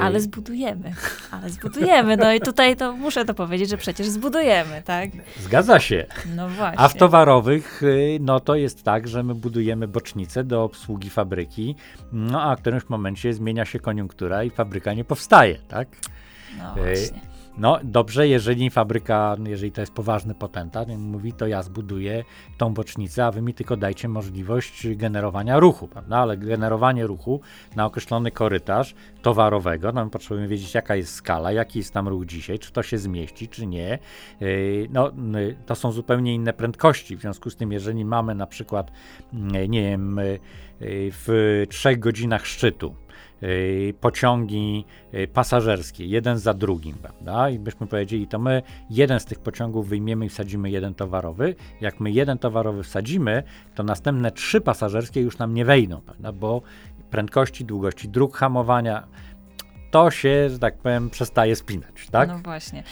Ale zbudujemy, ale zbudujemy. No i tutaj to muszę to powiedzieć, że przecież zbudujemy, tak? Zgadza się. No właśnie. A w towarowych, y, no to jest tak, że my budujemy bocznice do obsługi fabryki, no a w którymś momencie zmienia się koniunktura i fabryka nie powstaje, tak? No właśnie. No dobrze, jeżeli fabryka, jeżeli to jest poważny potentat, mówi, to ja zbuduję tą bocznicę, a wy mi tylko dajcie możliwość generowania ruchu, prawda? Ale generowanie ruchu na określony korytarz towarowego, no my potrzebujemy wiedzieć, jaka jest skala, jaki jest tam ruch dzisiaj, czy to się zmieści, czy nie. Yy, no, yy, to są zupełnie inne prędkości, w związku z tym, jeżeli mamy na przykład, yy, nie wiem, w trzech godzinach szczytu, pociągi y, pasażerskie, jeden za drugim, prawda? I byśmy powiedzieli, to my jeden z tych pociągów wyjmiemy i wsadzimy jeden towarowy. Jak my jeden towarowy wsadzimy, to następne trzy pasażerskie już nam nie wejdą, prawda? Bo prędkości, długości dróg hamowania, to się, że tak powiem, przestaje spinać, tak? No właśnie.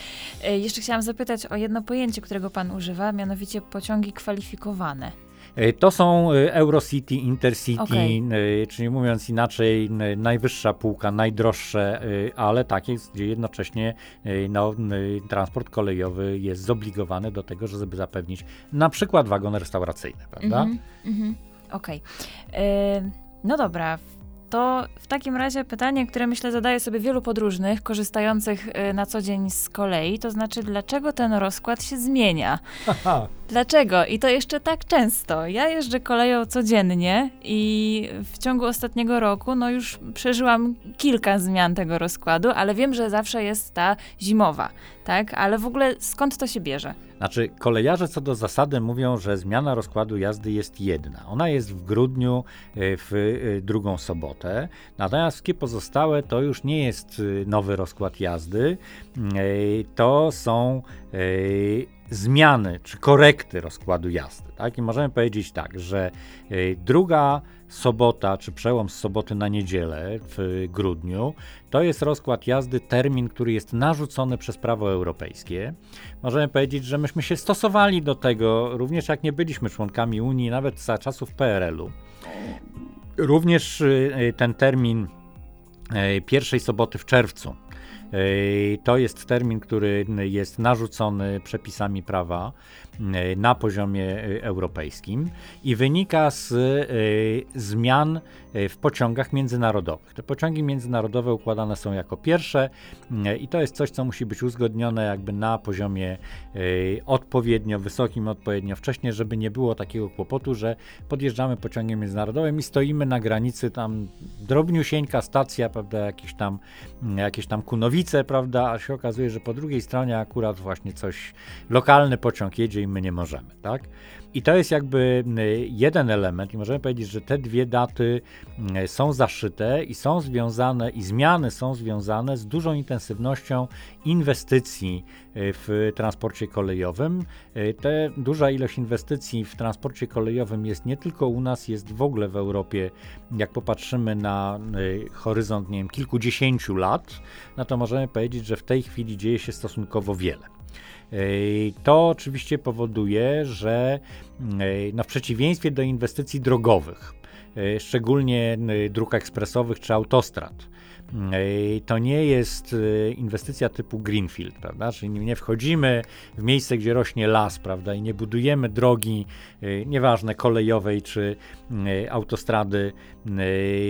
Y, jeszcze chciałam zapytać o jedno pojęcie, którego pan używa, mianowicie pociągi kwalifikowane. E, to są e, Eurocity, Intercity, okay. E, czyli mówiąc inaczej, najwyższa półka, najdroższe, ale takie, gdzie jednocześnie no, transport kolejowy jest zobligowany do tego, żeby zapewnić na przykład wagon restauracyjny, prawda? Mm -hmm, Okej. Okay. No dobra, to w takim razie pytanie, które myślę zadaje sobie wielu podróżnych korzystających na co dzień z kolei, to znaczy dlaczego ten rozkład się zmienia? Aha. Dlaczego? I to jeszcze tak często. Ja jeżdżę koleją codziennie i w ciągu ostatniego roku no już przeżyłam kilka zmian tego rozkładu, ale wiem, że zawsze jest ta zimowa, tak? Ale w ogóle skąd to się bierze? Znaczy, kolejarze co do zasady mówią, że zmiana rozkładu jazdy jest jedna. Ona jest w grudniu e, w e, drugą sobotę, natomiast wszystkie pozostałe to już nie jest e, nowy rozkład jazdy, to są zmiany czy korekty rozkładu jazdy. Tak? I możemy powiedzieć tak, że druga sobota, czy przełom z soboty na niedzielę w grudniu, to jest rozkład jazdy, termin, który jest narzucony przez prawo europejskie. Możemy powiedzieć, że myśmy się stosowali do tego, również jak nie byliśmy członkami Unii, nawet za czasów PRL-u. Również y, ten termin y, pierwszej soboty w czerwcu to jest termin, który jest narzucony przepisami prawa na poziomie europejskim i wynika z zmian w pociągach międzynarodowych. Te pociągi międzynarodowe układane są jako pierwsze i to jest coś, co musi być uzgodnione jakby na poziomie odpowiednio wysokim, odpowiednio wcześnie, żeby nie było takiego kłopotu, że podjeżdżamy pociągiem międzynarodowym i stoimy na granicy tam drobniusieńka stacja, prawda, jakieś tam, jakieś tam kunowice, prawda, a się okazuje, że po drugiej stronie akurat właśnie coś, lokalny pociąg jedzie i my nie możemy, tak? I to jest jakby y, jeden element, i możemy powiedzieć, że te dwie daty y, są zaszyte i są związane, i zmiany są związane z dużą intensywnością inwestycji y, w transporcie kolejowym. Te duża ilość inwestycji w transporcie kolejowym jest nie tylko u nas, jest w ogóle w Europie. Jak popatrzymy na horyzont, nie wiem, kilkudziesięciu lat, no to możemy powiedzieć, że w tej chwili dzieje się stosunkowo wiele. To oczywiście powoduje, że no w przeciwieństwie do inwestycji drogowych, szczególnie dróg ekspresowych czy autostrad, to nie jest inwestycja typu Greenfield, prawda? Czyli nie wchodzimy w miejsce, gdzie rośnie las, prawda? I nie budujemy drogi, nieważne kolejowej czy autostrady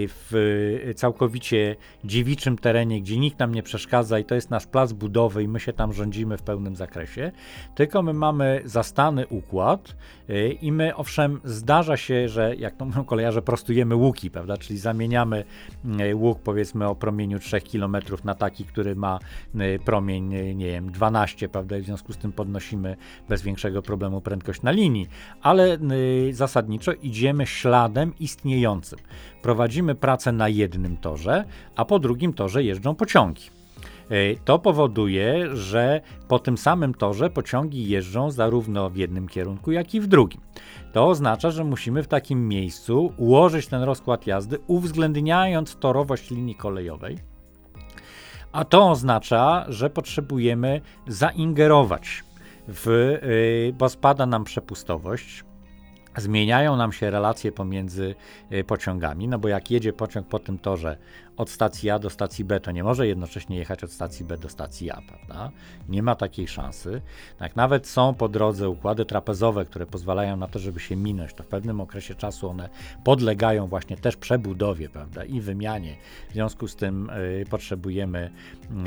w całkowicie dziewiczym terenie, gdzie nikt nam nie przeszkadza i to jest nasz plac budowy i my się tam rządzimy w pełnym zakresie, tylko my mamy zastany układ i my owszem zdarza się, że jak to mówią kolejarze, prostujemy łuki, prawda? Czyli zamieniamy łuk powiedzmy o promieniu 3 km na taki, który ma promień, nie wiem, 12, prawda? W związku z tym podnosimy bez większego problemu prędkość na linii, ale zasadniczo idziemy śladem istniejącym. Prowadzimy pracę na jednym torze, a po drugim torze jeżdżą pociągi. E, to powoduje, że po tym samym torze pociągi jeżdżą zarówno w jednym kierunku, jak i w drugim. To oznacza, że musimy w takim miejscu ułożyć ten rozkład jazdy, uwzględniając torowość linii kolejowej. A to oznacza, że potrzebujemy zaingerować w, e, bo spada nam przepustowość, zmieniają nam się relacje pomiędzy e, pociągami, no bo jak jedzie pociąg po tym torze od stacji A do stacji B, to nie może jednocześnie jechać od stacji B do stacji A, prawda? Nie ma takiej szansy. Tak nawet są po drodze układy trapezowe, które pozwalają na to, żeby się minąć, to w pewnym okresie czasu one podlegają właśnie też przebudowie, prawda, i wymianie. W związku z tym y, potrzebujemy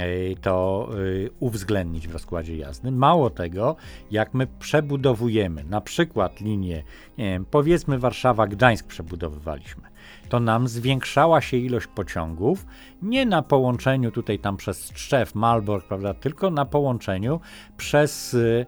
y, to y, uwzględnić w rozkładzie jazdy. Mało tego, jak my przebudowujemy na przykład linię, nie wiem, powiedzmy Warszawa-Gdańsk przebudowywaliśmy to nam zwiększała się ilość pociągów, nie na połączeniu tutaj tam przez Strzew, Malbork, prawda, tylko na połączeniu przez y,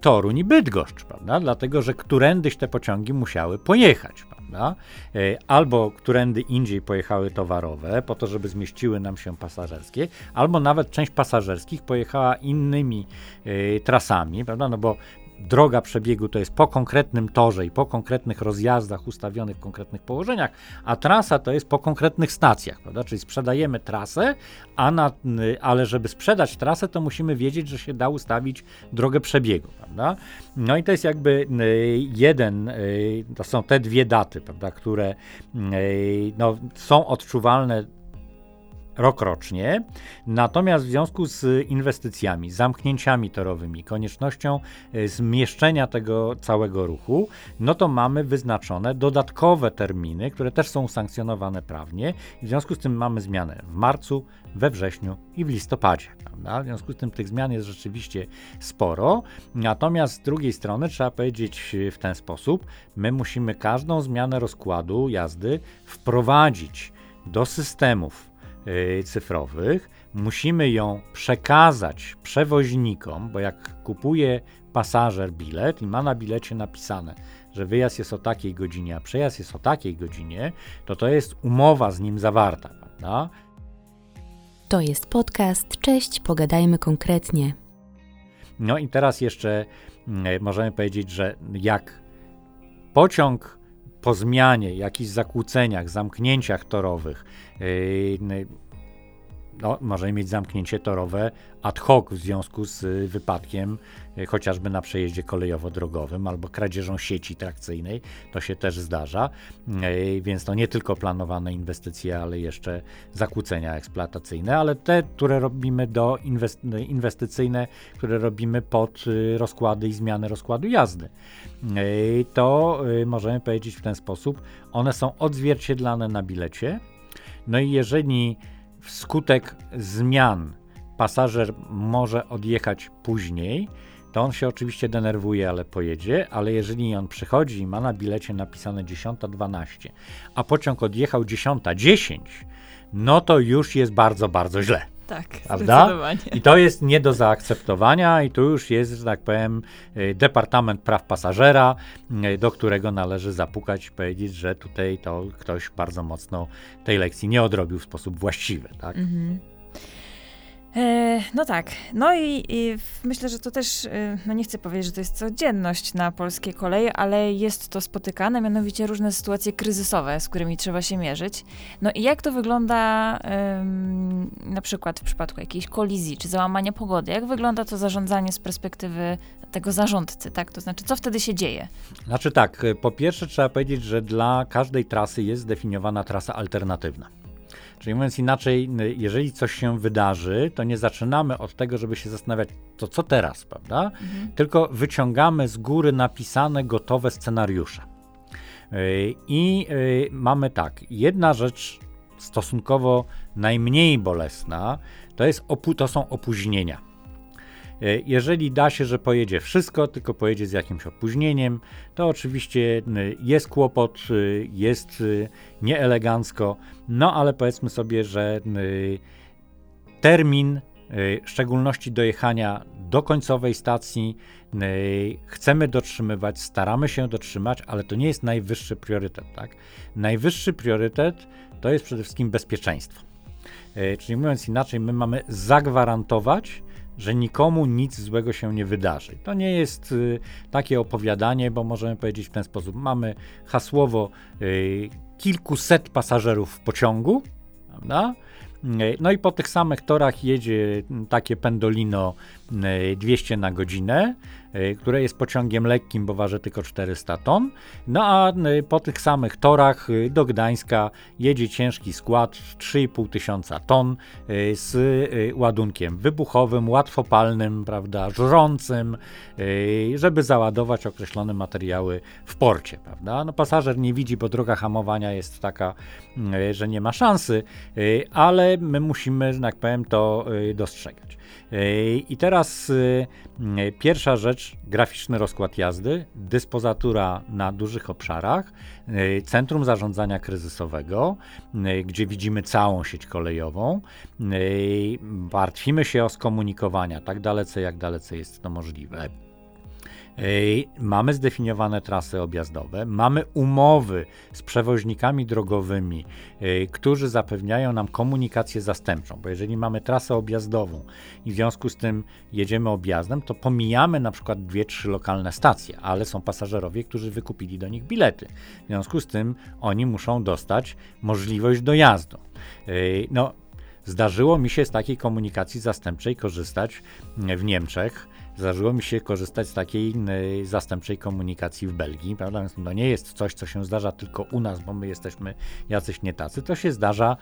Toruń i Bydgoszcz, prawda, dlatego, że którędyś te pociągi musiały pojechać, prawda, y, albo którędy indziej pojechały towarowe, po to, żeby zmieściły nam się pasażerskie, albo nawet część pasażerskich pojechała innymi y, trasami, prawda, no bo droga przebiegu to jest po konkretnym torze i po konkretnych rozjazdach ustawionych w konkretnych położeniach, a trasa to jest po konkretnych stacjach, prawda? Czyli sprzedajemy trasę, a na, ale żeby sprzedać trasę, to musimy wiedzieć, że się da ustawić drogę przebiegu, prawda? No i to jest jakby jeden, to są te dwie daty, prawda, które no, są odczuwalne rok rocznie. Natomiast w związku z inwestycjami, zamknięciami torowymi, koniecznością e, zmieszczenia tego całego ruchu, no to mamy wyznaczone dodatkowe terminy, które też są sankcjonowane prawnie. W związku z tym mamy zmianę w marcu, we wrześniu i w listopadzie. Prawda? W związku z tym tych zmian jest rzeczywiście sporo. Natomiast z drugiej strony trzeba powiedzieć w ten sposób: my musimy każdą zmianę rozkładu jazdy wprowadzić do systemów cyfrowych, musimy ją przekazać przewoźnikom, bo jak kupuje pasażer bilet i ma na bilecie napisane, że wyjazd jest o takiej godzinie, a przejazd jest o takiej godzinie, to to jest umowa z nim zawarta, prawda? To jest podcast. Cześć, pogadajmy konkretnie. No i teraz jeszcze mm, możemy powiedzieć, że jak pociąg po zmianie, jakichś zakłóceniach, zamknięciach torowych, no, możemy mieć zamknięcie torowe ad hoc w związku z y, wypadkiem, y, chociażby na przejeździe kolejowo-drogowym albo kradzieżą sieci trakcyjnej. To się też zdarza, y, więc to nie tylko planowane inwestycje, ale jeszcze zakłócenia eksploatacyjne, ale te, które robimy do inwestycyjne, które robimy pod rozkłady i zmiany rozkładu jazdy. To możemy powiedzieć w ten sposób, one są odzwierciedlane na bilecie. No i jeżeli wskutek zmian pasażer może odjechać później, to on się oczywiście denerwuje, ale pojedzie, ale jeżeli on przychodzi i ma na bilecie napisane 10.12, a pociąg odjechał 10.10, no to już jest bardzo, bardzo źle. Tak, prawda? I to jest nie do zaakceptowania i tu już jest, że tak powiem, y, Departament Praw Pasażera, y, do którego należy zapukać i powiedzieć, że tutaj to ktoś bardzo mocno tej lekcji nie odrobił w sposób właściwy, tak? Mhm. E, no tak. No i, i, myślę, że to też, e, no nie chcę powiedzieć, że to jest codzienność na polskiej kolei, ale jest to spotykane, mianowicie różne sytuacje kryzysowe, z którymi trzeba się mierzyć. No i jak to wygląda ym, na przykład w przypadku jakiejś kolizji czy załamania pogody? Jak wygląda to zarządzanie z perspektywy tego zarządcy, tak? To znaczy, co wtedy się dzieje? Znaczy tak, po pierwsze trzeba powiedzieć, że dla każdej trasy jest zdefiniowana trasa alternatywna. Czyli mówiąc inaczej, jeżeli coś się wydarzy, to nie zaczynamy od tego, żeby się zastanawiać, to co teraz, prawda? Mhm. Tylko wyciągamy z góry napisane, gotowe scenariusze. I mamy tak, jedna rzecz stosunkowo najmniej bolesna, to, jest to są opóźnienia. E, jeżeli da się, że pojedzie wszystko, tylko pojedzie z jakimś opóźnieniem, to oczywiście jest kłopot, y, jest y, nieelegancko, no ale powiedzmy sobie, że termin, y, w szczególności dojechania do końcowej stacji, chcemy dotrzymywać, staramy się dotrzymać, ale to nie jest najwyższy priorytet. Tak? Najwyższy priorytet to jest przede wszystkim bezpieczeństwo. Czyli mówiąc inaczej, my mamy zagwarantować, że nikomu nic złego się nie wydarzy. To nie jest y, takie opowiadanie, bo możemy powiedzieć w ten sposób: mamy hasłowo y, kilkuset pasażerów w pociągu, prawda? E, no i po tych samych torach jedzie takie pendolino 200 na godzinę, e, które jest pociągiem lekkim, bo waży tylko 400 ton. No a e, po tych samych torach do Gdańska jedzie ciężki skład 3,5 tysiąca ton z ładunkiem wybuchowym, łatwopalnym, prawda, żrącym, żeby załadować określone materiały w porcie, prawda. No pasażer nie widzi, bo droga hamowania jest taka, że nie ma szansy, ale my musimy, że tak powiem, to dostrzegać. I teraz y, y, pierwsza rzecz, graficzny rozkład jazdy, dyspozatura na dużych obszarach, y, centrum zarządzania kryzysowego, gdzie widzimy całą sieć kolejową. Martwimy się o skomunikowania tak dalece, jak dalece jest to możliwe. Mamy zdefiniowane trasy objazdowe, mamy umowy z przewoźnikami drogowymi, którzy zapewniają nam komunikację zastępczą, bo jeżeli mamy trasę objazdową i w związku z tym jedziemy objazdem, to pomijamy na przykład dwie, trzy lokalne stacje, ale są pasażerowie, którzy wykupili do nich bilety. W związku z tym oni muszą dostać możliwość dojazdu. No, zdarzyło mi się z takiej komunikacji zastępczej korzystać w Niemczech Zdarzyło mi się korzystać z takiej zastępczej komunikacji w Belgii, prawda? Więc to nie jest coś, co się zdarza tylko u nas, bo my jesteśmy jacyś nie tacy. To się zdarza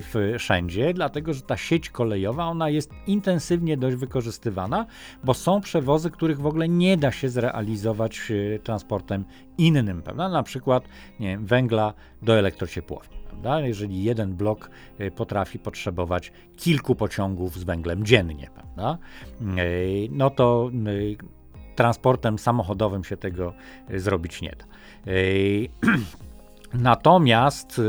w, wszędzie, dlatego że ta sieć kolejowa, ona jest intensywnie dość wykorzystywana, bo są przewozy, których w ogóle nie da się zrealizować e, transportem innym, prawda? Na przykład nie wiem, węgla do elektrociepłowni. Prawda? Jeżeli jeden blok e, potrafi potrzebować kilku pociągów z węglem dziennie, prawda? E, no to e, transportem samochodowym się tego zrobić nie da. Natomiast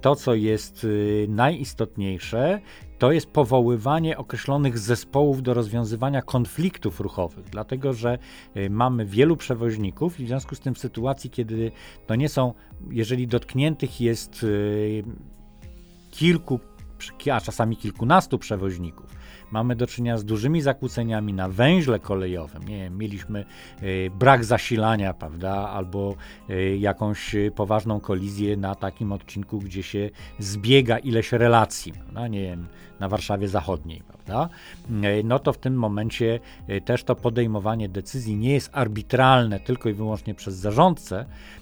to, co jest najistotniejsze, to jest powoływanie określonych zespołów do rozwiązywania konfliktów ruchowych, dlatego że y, mamy wielu przewoźników i w związku z tym w sytuacji, kiedy to nie są, jeżeli dotkniętych jest y, kilku, a czasami kilkunastu przewoźników, mamy do czynienia z dużymi zakłóceniami na węźle kolejowym. Nie wiem, mieliśmy y, brak zasilania, prawda, albo y, jakąś poważną kolizję na takim odcinku, gdzie się zbiega ileś relacji, prawda, nie wiem, na Warszawie Zachodniej, prawda, y, no to w tym momencie też to podejmowanie decyzji nie jest arbitralne tylko i wyłącznie przez zarządcę, E,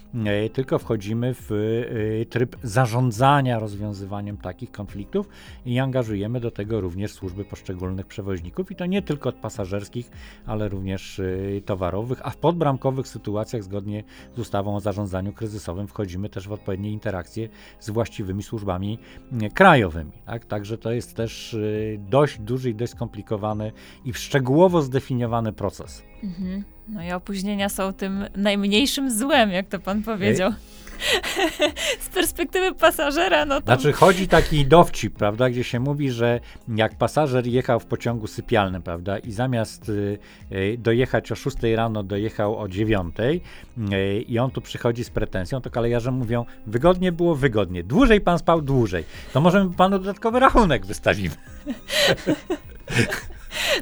tylko wchodzimy w e, tryb zarządzania rozwiązywaniem takich konfliktów i angażujemy do tego również służby poszczególnych przewoźników i to nie tylko od pasażerskich, ale również e, towarowych, a w podbramkowych sytuacjach zgodnie z ustawą o zarządzaniu kryzysowym wchodzimy też w odpowiednie interakcje z właściwymi służbami krajowymi. Tak? Także to jest też dość duży i dość skomplikowany i szczegółowo zdefiniowany proces. Mhm. No i opóźnienia są tym najmniejszym złem, jak to pan powiedział. Z perspektywy pasażera, no to... Znaczy chodzi taki dowcip, prawda, gdzie się mówi, że jak pasażer jechał w pociągu sypialnym, prawda, i zamiast y, y, dojechać o 6 rano, dojechał o 9 y, i on tu przychodzi z pretensją, to kolejarze mówią, wygodnie było, wygodnie, dłużej pan spał, dłużej. To może panu dodatkowy rachunek wystawimy.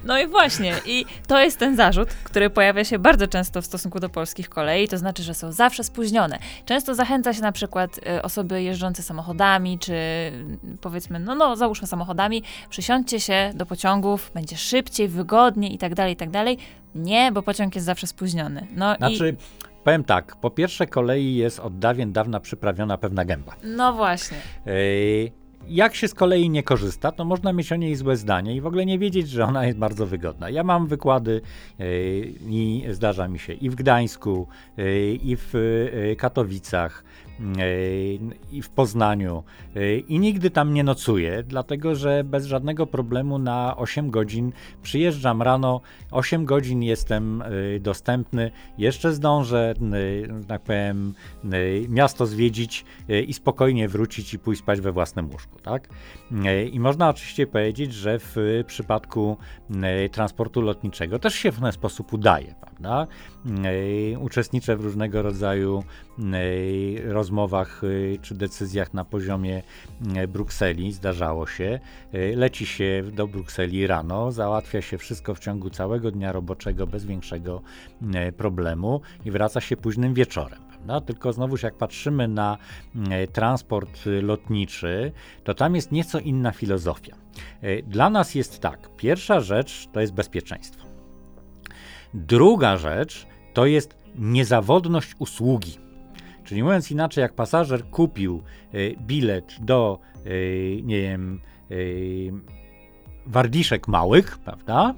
No i właśnie, i to jest ten zarzut, który pojawia się bardzo często w stosunku do polskich kolei, to znaczy, że są zawsze spóźnione. Często zachęca się na przykład y, osoby jeżdżące samochodami, czy powiedzmy, no, no, załóżmy samochodami, przysiądźcie się do pociągów, będzie szybciej, wygodniej i tak dalej, i tak dalej. Nie, bo pociąg jest zawsze spóźniony. No znaczy, i... Powiem tak, po pierwsze kolei jest od dawien dawna przyprawiona pewna gęba. No właśnie. Yy, jak się z kolei nie korzysta, to można mieć o niej złe zdanie i w ogóle nie wiedzieć, że ona jest bardzo wygodna. Ja mam wykłady yy, i zdarza mi się i w Gdańsku, yy, i w yy, Katowicach, i w Poznaniu i nigdy tam nie nocuję, dlatego że bez żadnego problemu na 8 godzin przyjeżdżam rano, 8 godzin jestem dostępny, jeszcze zdążę, tak powiem, miasto zwiedzić i spokojnie wrócić i pójść spać we własnym łóżku, tak? I można oczywiście powiedzieć, że w przypadku transportu lotniczego też się w ten sposób udaje, prawda? Uczestniczę w różnego rodzaju rozmowach czy decyzjach na poziomie Brukseli, zdarzało się. Leci się do Brukseli rano, załatwia się wszystko w ciągu całego dnia roboczego bez większego problemu i wraca się późnym wieczorem. Prawda? Tylko znowuż jak patrzymy na transport lotniczy, to tam jest nieco inna filozofia. Dla nas jest tak, pierwsza rzecz to jest bezpieczeństwo. Druga rzecz to jest niezawodność usługi. Czyli mówiąc inaczej, jak pasażer kupił y, bilet do, y, nie wiem, y, małych, prawda?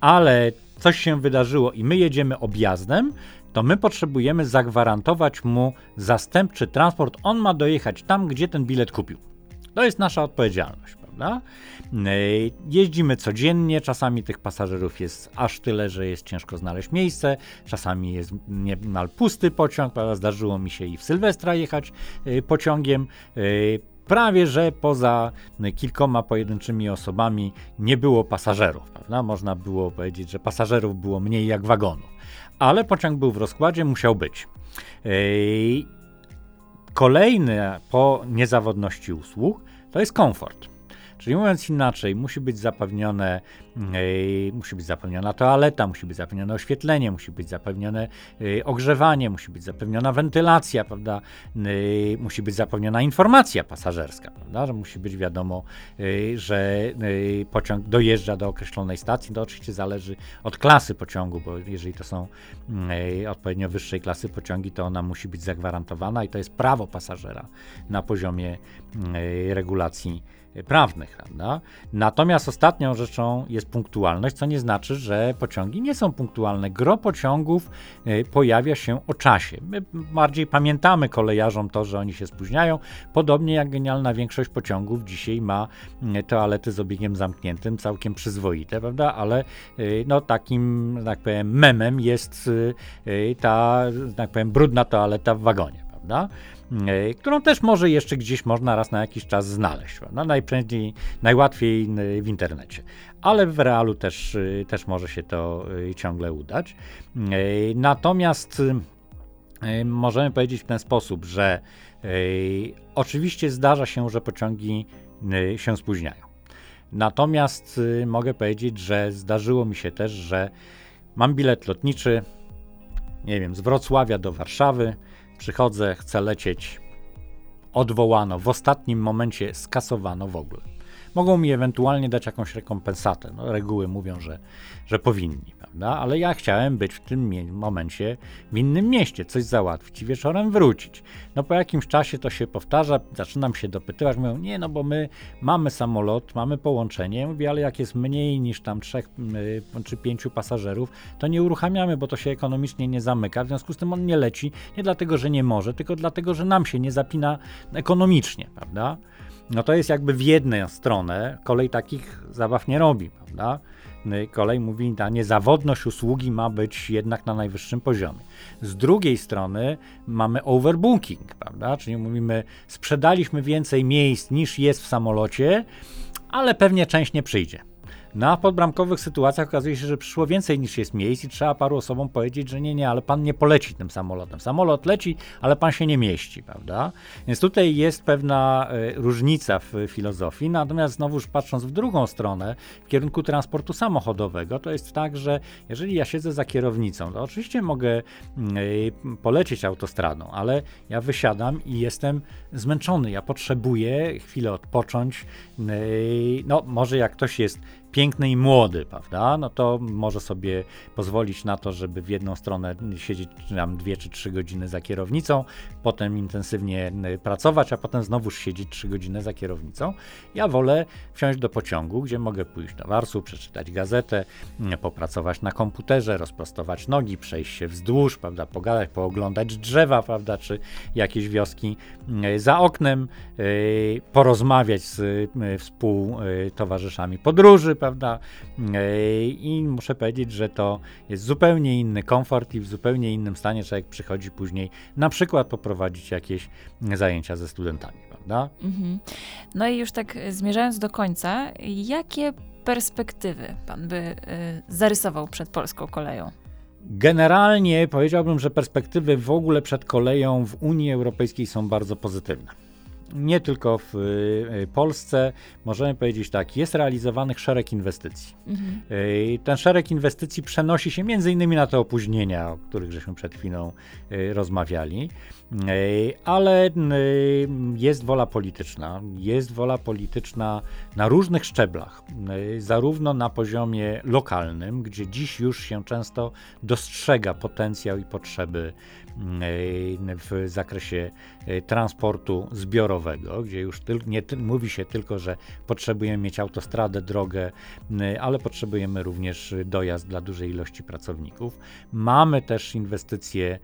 Ale coś się wydarzyło i my jedziemy objazdem, to my potrzebujemy zagwarantować mu zastępczy transport. On ma dojechać tam, gdzie ten bilet kupił. To jest nasza odpowiedzialność prawda? E, jeździmy codziennie, czasami tych pasażerów jest aż tyle, że jest ciężko znaleźć miejsce, czasami jest niemal pusty pociąg, prawda? Zdarzyło mi się i w Sylwestra jechać e, pociągiem. E, prawie że poza kilkoma pojedynczymi osobami nie było pasażerów, prawda? Można było powiedzieć, że pasażerów było mniej jak wagonów, ale pociąg był w rozkładzie, musiał być. Kolejny po niezawodności usług to jest komfort. Czyli mówiąc inaczej, musi być zapewnione, yy, musi być zapewniona toaleta, musi być zapewnione oświetlenie, musi być zapewnione yy, ogrzewanie, musi być zapewniona wentylacja, prawda? Yy, musi być zapewniona informacja pasażerska, prawda? Że musi być wiadomo, że pociąg dojeżdża do określonej stacji. To oczywiście zależy od klasy pociągu, bo jeżeli to są odpowiednio wyższej klasy pociągi, to ona musi być zagwarantowana i to jest prawo pasażera na poziomie regulacji prawnych. Prawda? Natomiast ostatnią rzeczą jest punktualność, co nie znaczy, że pociągi nie są punktualne. Gro pociągów y, pojawia się o czasie. My bardziej pamiętamy kolejarzom to, że oni się spóźniają, podobnie jak genialna większość pociągów dzisiaj ma y, toalety z obiegiem zamkniętym, całkiem przyzwoite, prawda? Ale y, no, takim, tak powiem, memem jest ta, tak powiem, brudna toaleta w wagonie, prawda? E, którą też może jeszcze gdzieś można raz na jakiś czas znaleźć. No, najprędzej, najłatwiej w internecie, ale w realu też, e, też może się to e, ciągle udać. Natomiast możemy powiedzieć w ten sposób, że oczywiście zdarza się, że pociągi się spóźniają. Natomiast mogę powiedzieć, że zdarzyło mi się też, że mam bilet lotniczy, nie wiem, z Wrocławia do Warszawy, Przychodzę, chcę lecieć. Odwołano, w ostatnim momencie skasowano w ogóle. Mogą mi ewentualnie dać jakąś rekompensatę. No, reguły mówią, że, że powinni, prawda? Ale ja chciałem być w tym momencie w innym mieście, coś załatwić i wieczorem wrócić. No po jakimś czasie to się powtarza, zaczynam się dopytywać, mówią, nie, no bo my mamy samolot, mamy połączenie. Mówię, ale jak jest mniej niż tam trzech czy pięciu pasażerów, to nie uruchamiamy, bo to się ekonomicznie nie zamyka. W związku z tym on nie leci, nie dlatego, że nie może, tylko dlatego, że nam się nie zapina ekonomicznie, prawda? No to jest jakby w jedną stronę, kolej takich zabaw nie robi, prawda? No kolej mówi, ta niezawodność usługi ma być jednak na najwyższym poziomie. Z drugiej strony mamy overbooking, prawda? Czyli mówimy, sprzedaliśmy więcej miejsc niż jest w samolocie, ale pewnie część nie przyjdzie. Na podbramkowych sytuacjach okazuje się, że przyszło więcej niż jest miejsc i trzeba paru osobom powiedzieć, że nie, nie, ale pan nie poleci tym samolotem. Samolot leci, ale pan się nie mieści, prawda? Więc tutaj jest pewna y, różnica w filozofii. Natomiast znowuż patrząc w drugą stronę, w kierunku transportu samochodowego, to jest tak, że jeżeli ja siedzę za kierownicą, to oczywiście mogę y, polecieć autostradą, ale ja wysiadam i jestem zmęczony. Ja potrzebuję chwilę odpocząć. Y, no, może jak ktoś jest piękny i młody, prawda, no to może sobie pozwolić na to, żeby w jedną stronę siedzieć tam dwie czy trzy godziny za kierownicą, potem intensywnie pracować, a potem znowuż siedzieć trzy godziny za kierownicą. Ja wolę wsiąść do pociągu, gdzie mogę pójść do Warsu, przeczytać gazetę, popracować na komputerze, rozprostować nogi, przejść się wzdłuż, prawda, pogadać, pooglądać drzewa, prawda, czy jakieś wioski za oknem, porozmawiać z współtowarzyszami podróży, prawda? I muszę powiedzieć, że to jest zupełnie inny komfort i w zupełnie innym stanie człowiek przychodzi później na przykład poprowadzić jakieś zajęcia ze studentami, prawda? Mhm. No i już tak zmierzając do końca, jakie perspektywy pan by y, zarysował przed polską koleją? Generalnie powiedziałbym, że perspektywy w ogóle przed koleją w Unii Europejskiej są bardzo pozytywne nie tylko w y, Polsce, możemy powiedzieć tak, jest realizowanych szereg inwestycji. Mhm. Y, ten szereg inwestycji przenosi się między innymi na te opóźnienia, o których żeśmy przed chwilą y, rozmawiali, ale jest wola polityczna, jest wola polityczna na różnych szczeblach, zarówno na poziomie lokalnym, gdzie dziś już się często dostrzega potencjał i potrzeby w zakresie e, transportu zbiorowego, gdzie już nie mówi się tylko, że potrzebujemy mieć autostradę, drogę, ale potrzebujemy również dojazd dla dużej ilości pracowników. Mamy też inwestycje,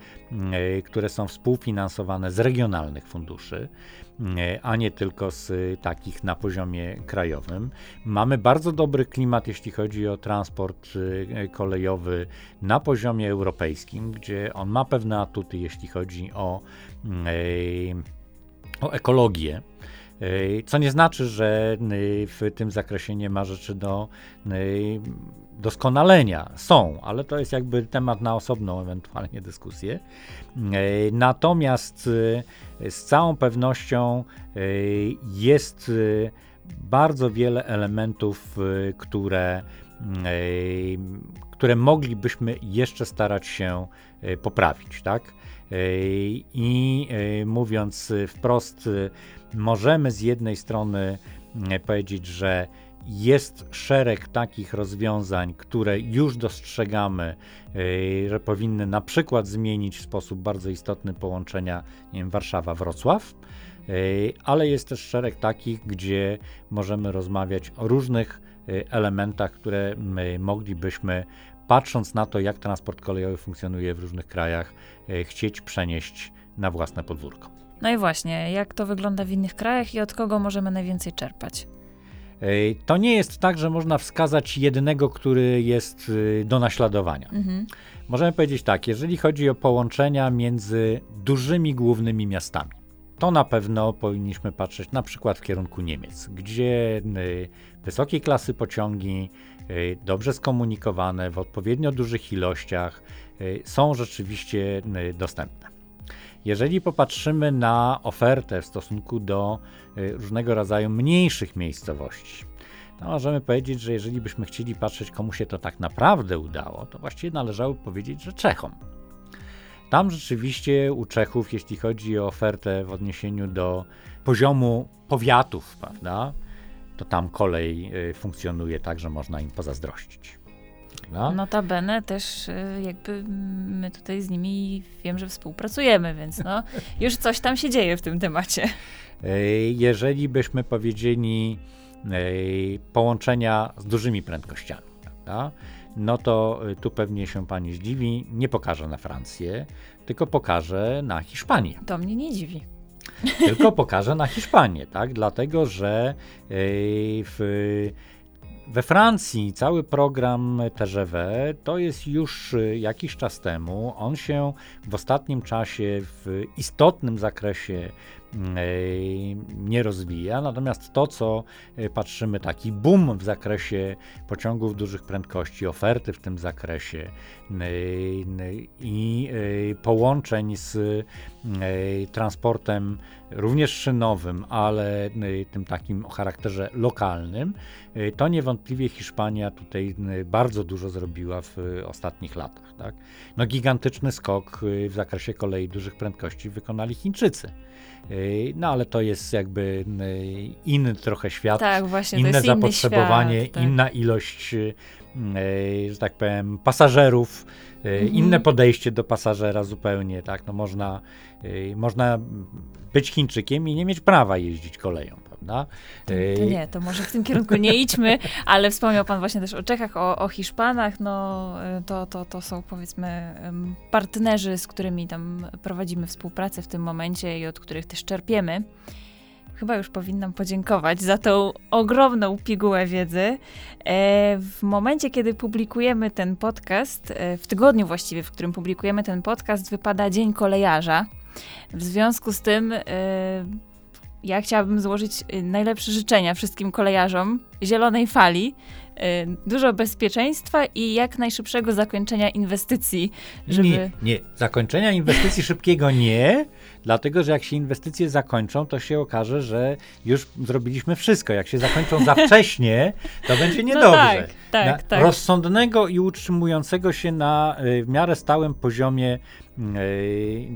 e, które są współfinansowane z regionalnych funduszy. E, a nie tylko z takich na poziomie krajowym. Mamy bardzo dobry klimat, jeśli chodzi o transport e, kolejowy na poziomie europejskim, gdzie on ma pewne atuty, jeśli chodzi o, e, o ekologię. Co nie znaczy, że w tym zakresie nie ma rzeczy do doskonalenia. Są, ale to jest jakby temat na osobną ewentualnie dyskusję. Natomiast z całą pewnością e, jest e, bardzo wiele elementów, e, które, które moglibyśmy jeszcze starać się poprawić, tak? I mówiąc wprost, możemy z jednej strony powiedzieć, że jest szereg takich rozwiązań, które już dostrzegamy, yy, że powinny na przykład zmienić w sposób bardzo istotny połączenia Warszawa-Wrocław, yy, ale jest też szereg takich, gdzie możemy rozmawiać o różnych yy, elementach, które my moglibyśmy, patrząc na to, jak transport kolejowy funkcjonuje w różnych krajach, chcieć przenieść na własne podwórko. No i właśnie, jak to wygląda w innych krajach i od kogo możemy najwięcej czerpać? To nie jest tak, że można wskazać jednego, który jest y, do naśladowania. Mhm. Możemy powiedzieć tak, jeżeli chodzi o połączenia między dużymi głównymi miastami, to na pewno powinniśmy patrzeć na przykład w kierunku Niemiec, gdzie y, wysokiej klasy pociągi, y, dobrze skomunikowane, w odpowiednio dużych ilościach, są rzeczywiście dostępne. Jeżeli popatrzymy na ofertę w stosunku do y, różnego rodzaju mniejszych miejscowości, to możemy powiedzieć, że jeżeli byśmy chcieli patrzeć, komu się to tak naprawdę udało, to właściwie należałoby powiedzieć, że Czechom. Tam rzeczywiście u Czechów, jeśli chodzi o ofertę w odniesieniu do poziomu powiatów, prawda, to tam kolej y, funkcjonuje tak, że można im pozazdrościć. No. Notabene też y, jakby my tutaj z nimi wiem, że współpracujemy, więc no, już coś tam się dzieje w tym temacie. Jeżeli byśmy powiedzieli połączenia z dużymi prędkościami, prawda? no to y, tu pewnie się pani zdziwi, nie pokażę na Francję, tylko pokażę na Hiszpanię. To mnie nie dziwi. Tylko pokażę na Hiszpanię, tak? Dlatego, że w we Francji cały program TGV to jest już y, jakiś czas temu. On się w ostatnim czasie w istotnym zakresie nie rozwija. Natomiast to, co e, patrzymy, taki boom w zakresie pociągów dużych prędkości, oferty w tym zakresie i połączeń z transportem również szynowym, ale tym takim o charakterze lokalnym, to niewątpliwie Hiszpania tutaj bardzo dużo zrobiła w ostatnich latach. Tak? No, gigantyczny skok w zakresie kolei dużych prędkości wykonali Chińczycy. No ale to jest jakby inny trochę świat, tak, właśnie, inne zapotrzebowanie, świat, tak. inna ilość, że tak powiem, pasażerów, mhm. inne podejście do pasażera zupełnie, tak, no można, można być Chińczykiem i nie mieć prawa jeździć koleją prawda? To, to, nie, to może w tym kierunku nie idźmy, ale wspomniał pan właśnie też o Czechach, o, o Hiszpanach, no to, to, to są powiedzmy partnerzy, z którymi tam prowadzimy współpracę w tym momencie i od których też czerpiemy. Chyba już powinnam podziękować za tą ogromną pigułę wiedzy. E, w momencie, kiedy publikujemy ten podcast, e, w tygodniu właściwie, w którym publikujemy ten podcast, wypada Dzień Kolejarza. W związku z tym e, ja chciałabym złożyć najlepsze życzenia wszystkim kolejarzom zielonej fali, dużo bezpieczeństwa i jak najszybszego zakończenia inwestycji, żeby... Nie, nie. Zakończenia inwestycji szybkiego nie, dlatego że jak się inwestycje zakończą, to się okaże, że już zrobiliśmy wszystko. Jak się zakończą za wcześnie, to będzie no niedobrze. No tak, tak, tak. Rozsądnego i utrzymującego się na y, w miarę stałym poziomie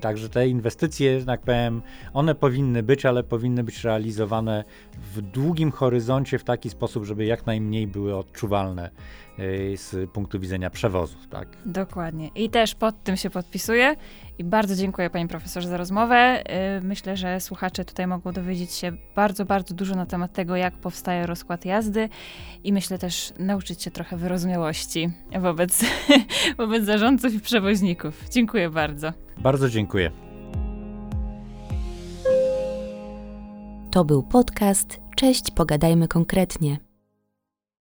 Także te inwestycje, że tak powiem, one powinny być, ale powinny być realizowane w długim horyzoncie w taki sposób, żeby jak najmniej były odczuwalne z punktu widzenia przewozów. Tak? Dokładnie. I też pod tym się podpisuję. I bardzo dziękuję Pani Profesor za rozmowę. Myślę, że słuchacze tutaj mogą dowiedzieć się bardzo, bardzo dużo na temat tego, jak powstaje rozkład jazdy i myślę też nauczyć się trochę wyrozumiałości wobec, wobec zarządców i przewoźników. Dziękuję bardzo. Bardzo dziękuję. To był podcast Cześć, pogadajmy konkretnie.